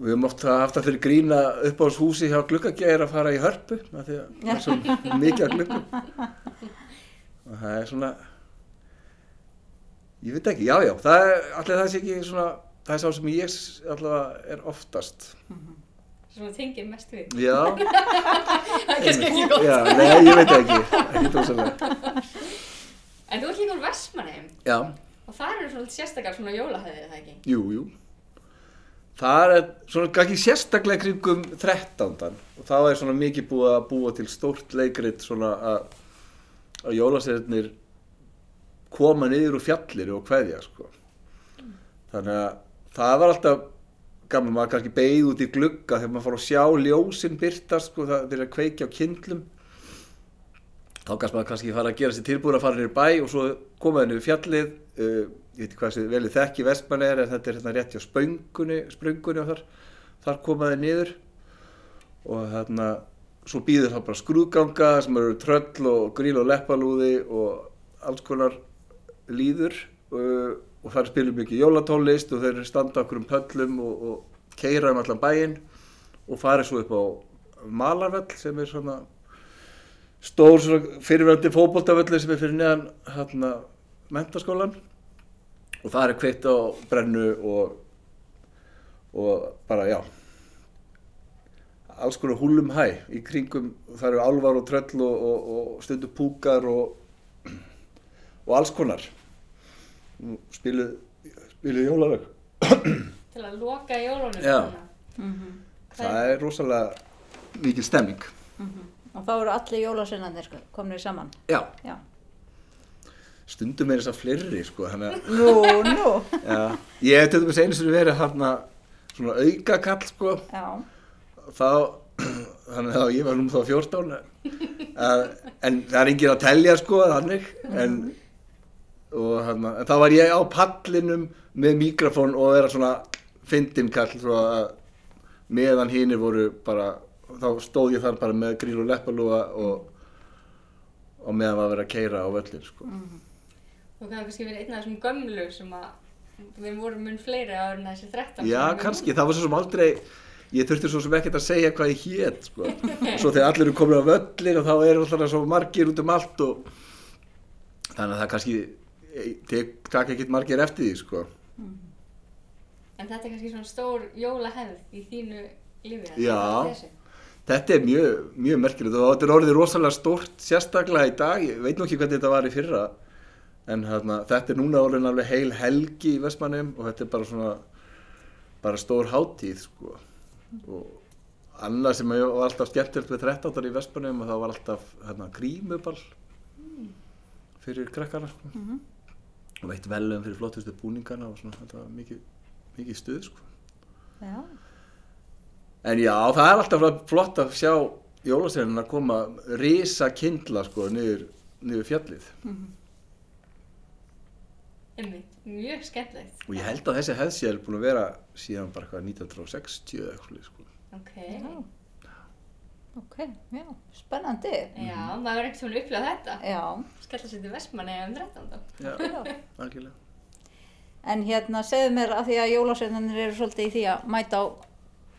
Speaker 6: við höfum oft haft það fyrir grína upp á þessu húsi hjá gluggageir að fara í hörpu af því að það er svo mikið af gluggum. Og það er svona ég veit ekki, já já það er allir það sé ekki svona það er sá sem ég allavega er oftast.
Speaker 1: Svona tengir mest við.
Speaker 6: já,
Speaker 1: Það er kannski ekki gott.
Speaker 6: já, nei ég veit ekki ekki tósalega
Speaker 1: En þú ert líka úr Vestmanheim
Speaker 6: já,
Speaker 1: og það eru svona sérstakar svona jólahæðir, er það ekki?
Speaker 6: jú, jú það er svona kannski sérstaklega kringum 13. og þá er svona mikið búið að búa til stórt leikrit svona að að jólasveitnir koma niður úr fjallir og kveðja sko. þannig að það var alltaf gaman maður kannski beigð út í glugga þegar maður fór að sjá ljósin byrtast sko, það fyrir að kveikja á kindlum þá kannski maður kannski fara að gera sér tilbúin að fara í bæ og svo koma það niður fjallið uh, ég veit ekki hvað þessi velið þekki vestmann er en þetta er hérna rétt hjá spöngunni, spröngunni og þar, þar koma þið niður. Og þarna svo býður það bara skrúðganga sem eru tröll og gríl og leppalúði og alls konar líður uh, og þar spilum mikið jólatólist og þeir standa okkur um pöllum og, og keira um allan bæinn og farið svo upp á Malarvell sem er svona stór svona fyrirverandi fótboltavöllir sem er fyrir neðan hérna mentaskólan og það er kveitt á brennu og, og bara já alls konar húlum hæ í kringum, það eru álvar og tröll og, og, og stundu púkar og, og alls konar spiluð spiluð jólalög
Speaker 1: Til að loka jólunum.
Speaker 6: Já.
Speaker 1: svona.
Speaker 6: það er rosalega mikil stemming
Speaker 2: Og þá eru allir jólasveinarnir sko, komnir saman.
Speaker 6: já,
Speaker 2: Já.
Speaker 6: Stundum er þess að fleiri sko,
Speaker 2: Nú, nú.
Speaker 6: já, ég hef til dæmis einu sinni verið hérna svona auka kall sko
Speaker 2: Já.
Speaker 6: þá þannig að ég var nú þá 14 að, en það er engin að telja sko þannig en, og, hana, en þá var ég á pallinum með mikrofón og vera svona fyndin kall svo að meðan hinnir voru bara þá stóð ég þar bara með gríl og leppalúa og, og meðan var að vera að keira á völlin sko.
Speaker 1: Þú kannski kannski verið einn af þessum gömlu sem að við vorum mun fleiri áður en þessi 13.
Speaker 6: Já, kannski, það var svo sem aldrei ég þurfti svo sem ekkert að segja hvað ég hét sko. svo þegar allir eru komin á völlin og þá eru alltaf svo margir út um allt og þannig að það kannski taka ekkert margir eftir því sko.
Speaker 1: En þetta er kannski svona stór jólahefð í þínu lífi.
Speaker 6: Já. þetta er mjög, mjög merkilegt og þetta er orðið rosalega stórt sérstaklega í dag, ég veit nú ekki hvernig þetta var í fyrra en hérna, þetta er núna orðin alveg heil helgi í Vestmannum og þetta er bara svona bara stór hátíð sko. og annað sem var alltaf skemmtilegt við 13. í Vestmannum og það var alltaf hérna, grímuball fyrir krakkana sko. og veitt velum fyrir flottustu búningana og svona, þetta var mikið, mikið stuð sko.
Speaker 2: Já.
Speaker 6: En já, það er alltaf flott að sjá jólasveinin að koma risa kindla sko niður, niður fjallið.
Speaker 1: Einmitt, mjög skemmtilegt.
Speaker 6: Og ég held að þessi hefð sé búin að vera síðan bara hvað 1960 eða eitthvað sko.
Speaker 1: Ok.
Speaker 2: Já. Ok, já, spennandi.
Speaker 1: Já, maður verður ekkert svona upplegað þetta.
Speaker 2: Já,
Speaker 1: Skella sér til Vestmanni um 13.
Speaker 6: Já, algjörlega.
Speaker 2: En hérna, segðu mér að því að jólasveinarnir eru svolítið í því að mæta á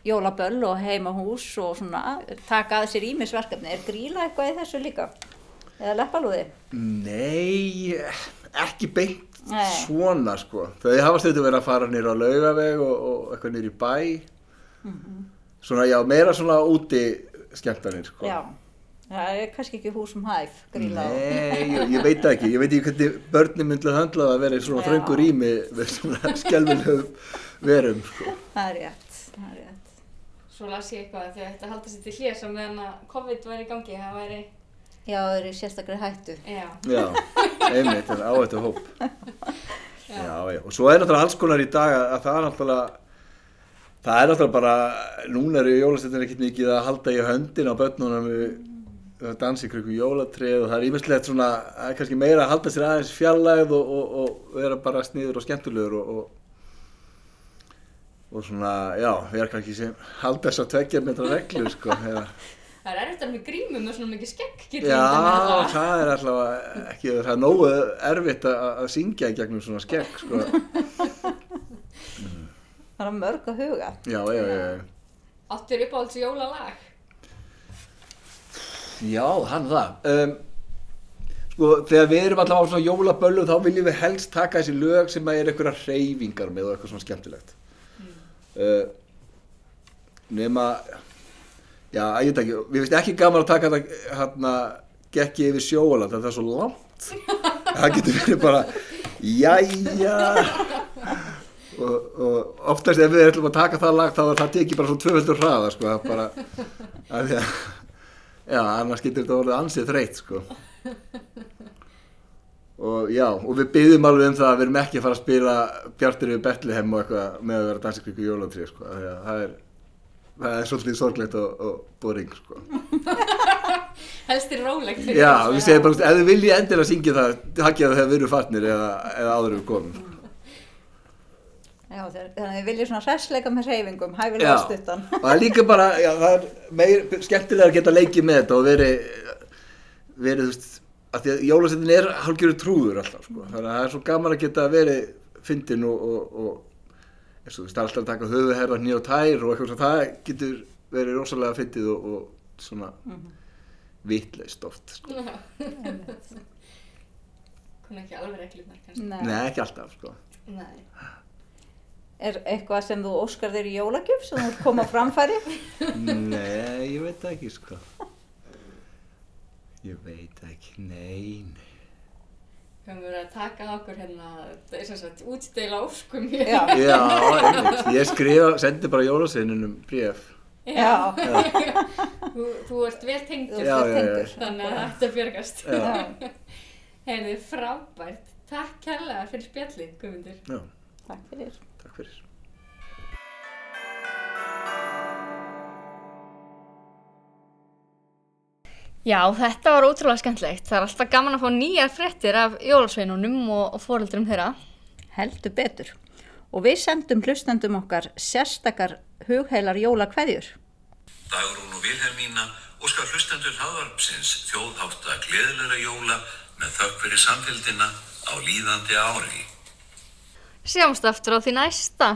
Speaker 2: jólaböll og heimahús og svona, taka að sér ímisverkefni. Er gríla eitthvað í þessu líka? Eða leppalúði?
Speaker 6: Nei, ekki beint
Speaker 2: Nei.
Speaker 6: svona sko. Þau hafa stöðu verið að fara nýra á laugaveg og, og eitthvað nýra í bæ. Svona, já, meira svona úti skemmtanir sko.
Speaker 2: Já, það er kannski ekki húsum hæf, gríla.
Speaker 6: Nei, ég, ég veit ekki, ég veit ekki hvernig börnin myndið höndla það að vera í svona þröngu rými með svona skelvilegum verum, sko.
Speaker 2: Það er rétt, það er rétt.
Speaker 1: Svo las ég eitthvað að þau ætti að halda sér til hljés og meðan að COVID væri í gangi, það væri,
Speaker 2: Já, það eru sérstaklega hættu.
Speaker 1: já,
Speaker 6: Já, einmitt, þetta er áhættu hóp. Já, já, og svo er náttúrulega alls konar í dag að, að það er náttúrulega, það er náttúrulega bara, núna eru jólastöndin ekkert mikið að halda í höndin á börnunum að dansa í kröku jólatrið og það er ímestlegt svona, það er kannski meira að halda sér aðeins fjarlægð og, og, og vera bara sniður og skemmtulegur og, og, og svona, já, vera kannski sem halda þess að tveggja metra reglu, sko, eða,
Speaker 1: það er erfitt að með grímum með svona mikið skegg, getur
Speaker 6: Já,
Speaker 1: ímyndað mér það.
Speaker 6: það er alltaf ekki, það er nógu erfitt að, að syngja í gegnum svona skegg, sko.
Speaker 2: Það er mörg að huga.
Speaker 6: Já, já, já, já.
Speaker 1: Áttur uppáhalds jólalag?
Speaker 6: Já, hann það. Um, sko, þegar við erum allavega á svona jólaböllu þá viljum við helst taka þessi lög sem er einhverja hreyfingar með og eitthvað svona skemmtilegt. Uh, nema, já, ég veit ekki, við veist ekki gaman að taka þetta hérna, gekki yfir sjóaland, það er svo langt. Það getur verið bara, jæja, og, og oftast ef við ætlum að taka það lag þá er það tekið bara svona tvöföldur hraða, sko, bara, að því að, Já, annars getur þetta orðið ansið þreytt sko. Og já, og við byggjum alveg um það að við erum ekki að fara að spila Bjartir við Betlehem og eitthvað með að vera að dansa ykkur jólatri sko. Það er, það er svolítið sorglegt og, og boring sko.
Speaker 1: Helst er rólegt fyrir
Speaker 6: Já, við segjum bara, ef þið viljið endilega syngja það, takkja það þegar við erum farnir eða, eða áður við komum. sko.
Speaker 2: Já, þeir- þannig að þið viljið svona hressleika með hreyfingum, hæfilega stuttan.
Speaker 6: og það er líka bara, já, það er meir, skemmtilega að geta leikið með þetta og verið, verið, þú veist, að því að jólasettin er hálfgerður trúður alltaf, sko, þannig að það er svo gaman að geta verið fyndin og, og, og þú veist, alltaf að taka höfuherða hnið og tær og eitthvað svo, það getur verið rosalega fyndið og, og svona vitleist oft, sko.
Speaker 1: Er ekki alveg reglurnar kannski.
Speaker 2: Nei.
Speaker 6: Nei, ekki alltaf, sko.
Speaker 1: Nei.
Speaker 2: Er eitthvað sem þú óskar þér í jólagjöf sem þú ert koma framfæri?
Speaker 6: Nei, ég veit ekki, sko. Ég veit ekki, nei, nei.
Speaker 1: Við höfum verið að taka að okkur hérna, það er sem sagt, útsteyla óskum.
Speaker 2: Já,
Speaker 6: Já, einmitt, ég skrifa, sendi bara jólasveinunum bréf.
Speaker 2: já,
Speaker 1: Þú, þú ert vel tengdur,
Speaker 6: Já,
Speaker 2: vel
Speaker 6: já, já.
Speaker 2: tengdur.
Speaker 1: þannig að þetta björgast.
Speaker 2: Já,
Speaker 1: Heyrðu, frábært. Takk kærlega fyrir spjallið, Guðmundur.
Speaker 6: Já,
Speaker 2: takk fyrir.
Speaker 6: takk fyrir.
Speaker 1: Já, þetta var ótrúlega skemmtilegt. Það er alltaf gaman að fá nýjar fréttir af jólasveinunum og, og foreldrum þeirra.
Speaker 2: Heldur betur. Og við sendum hlustendum okkar sérstakar hugheilar jólakveðjur.
Speaker 7: Dagrún og Vilhelmína óskar hlustendur hlaðvarpsins þjóðhátta gleðilega jóla með þökk fyrir samfélgina á líðandi ári.
Speaker 1: Sjáumst aftur á því næsta.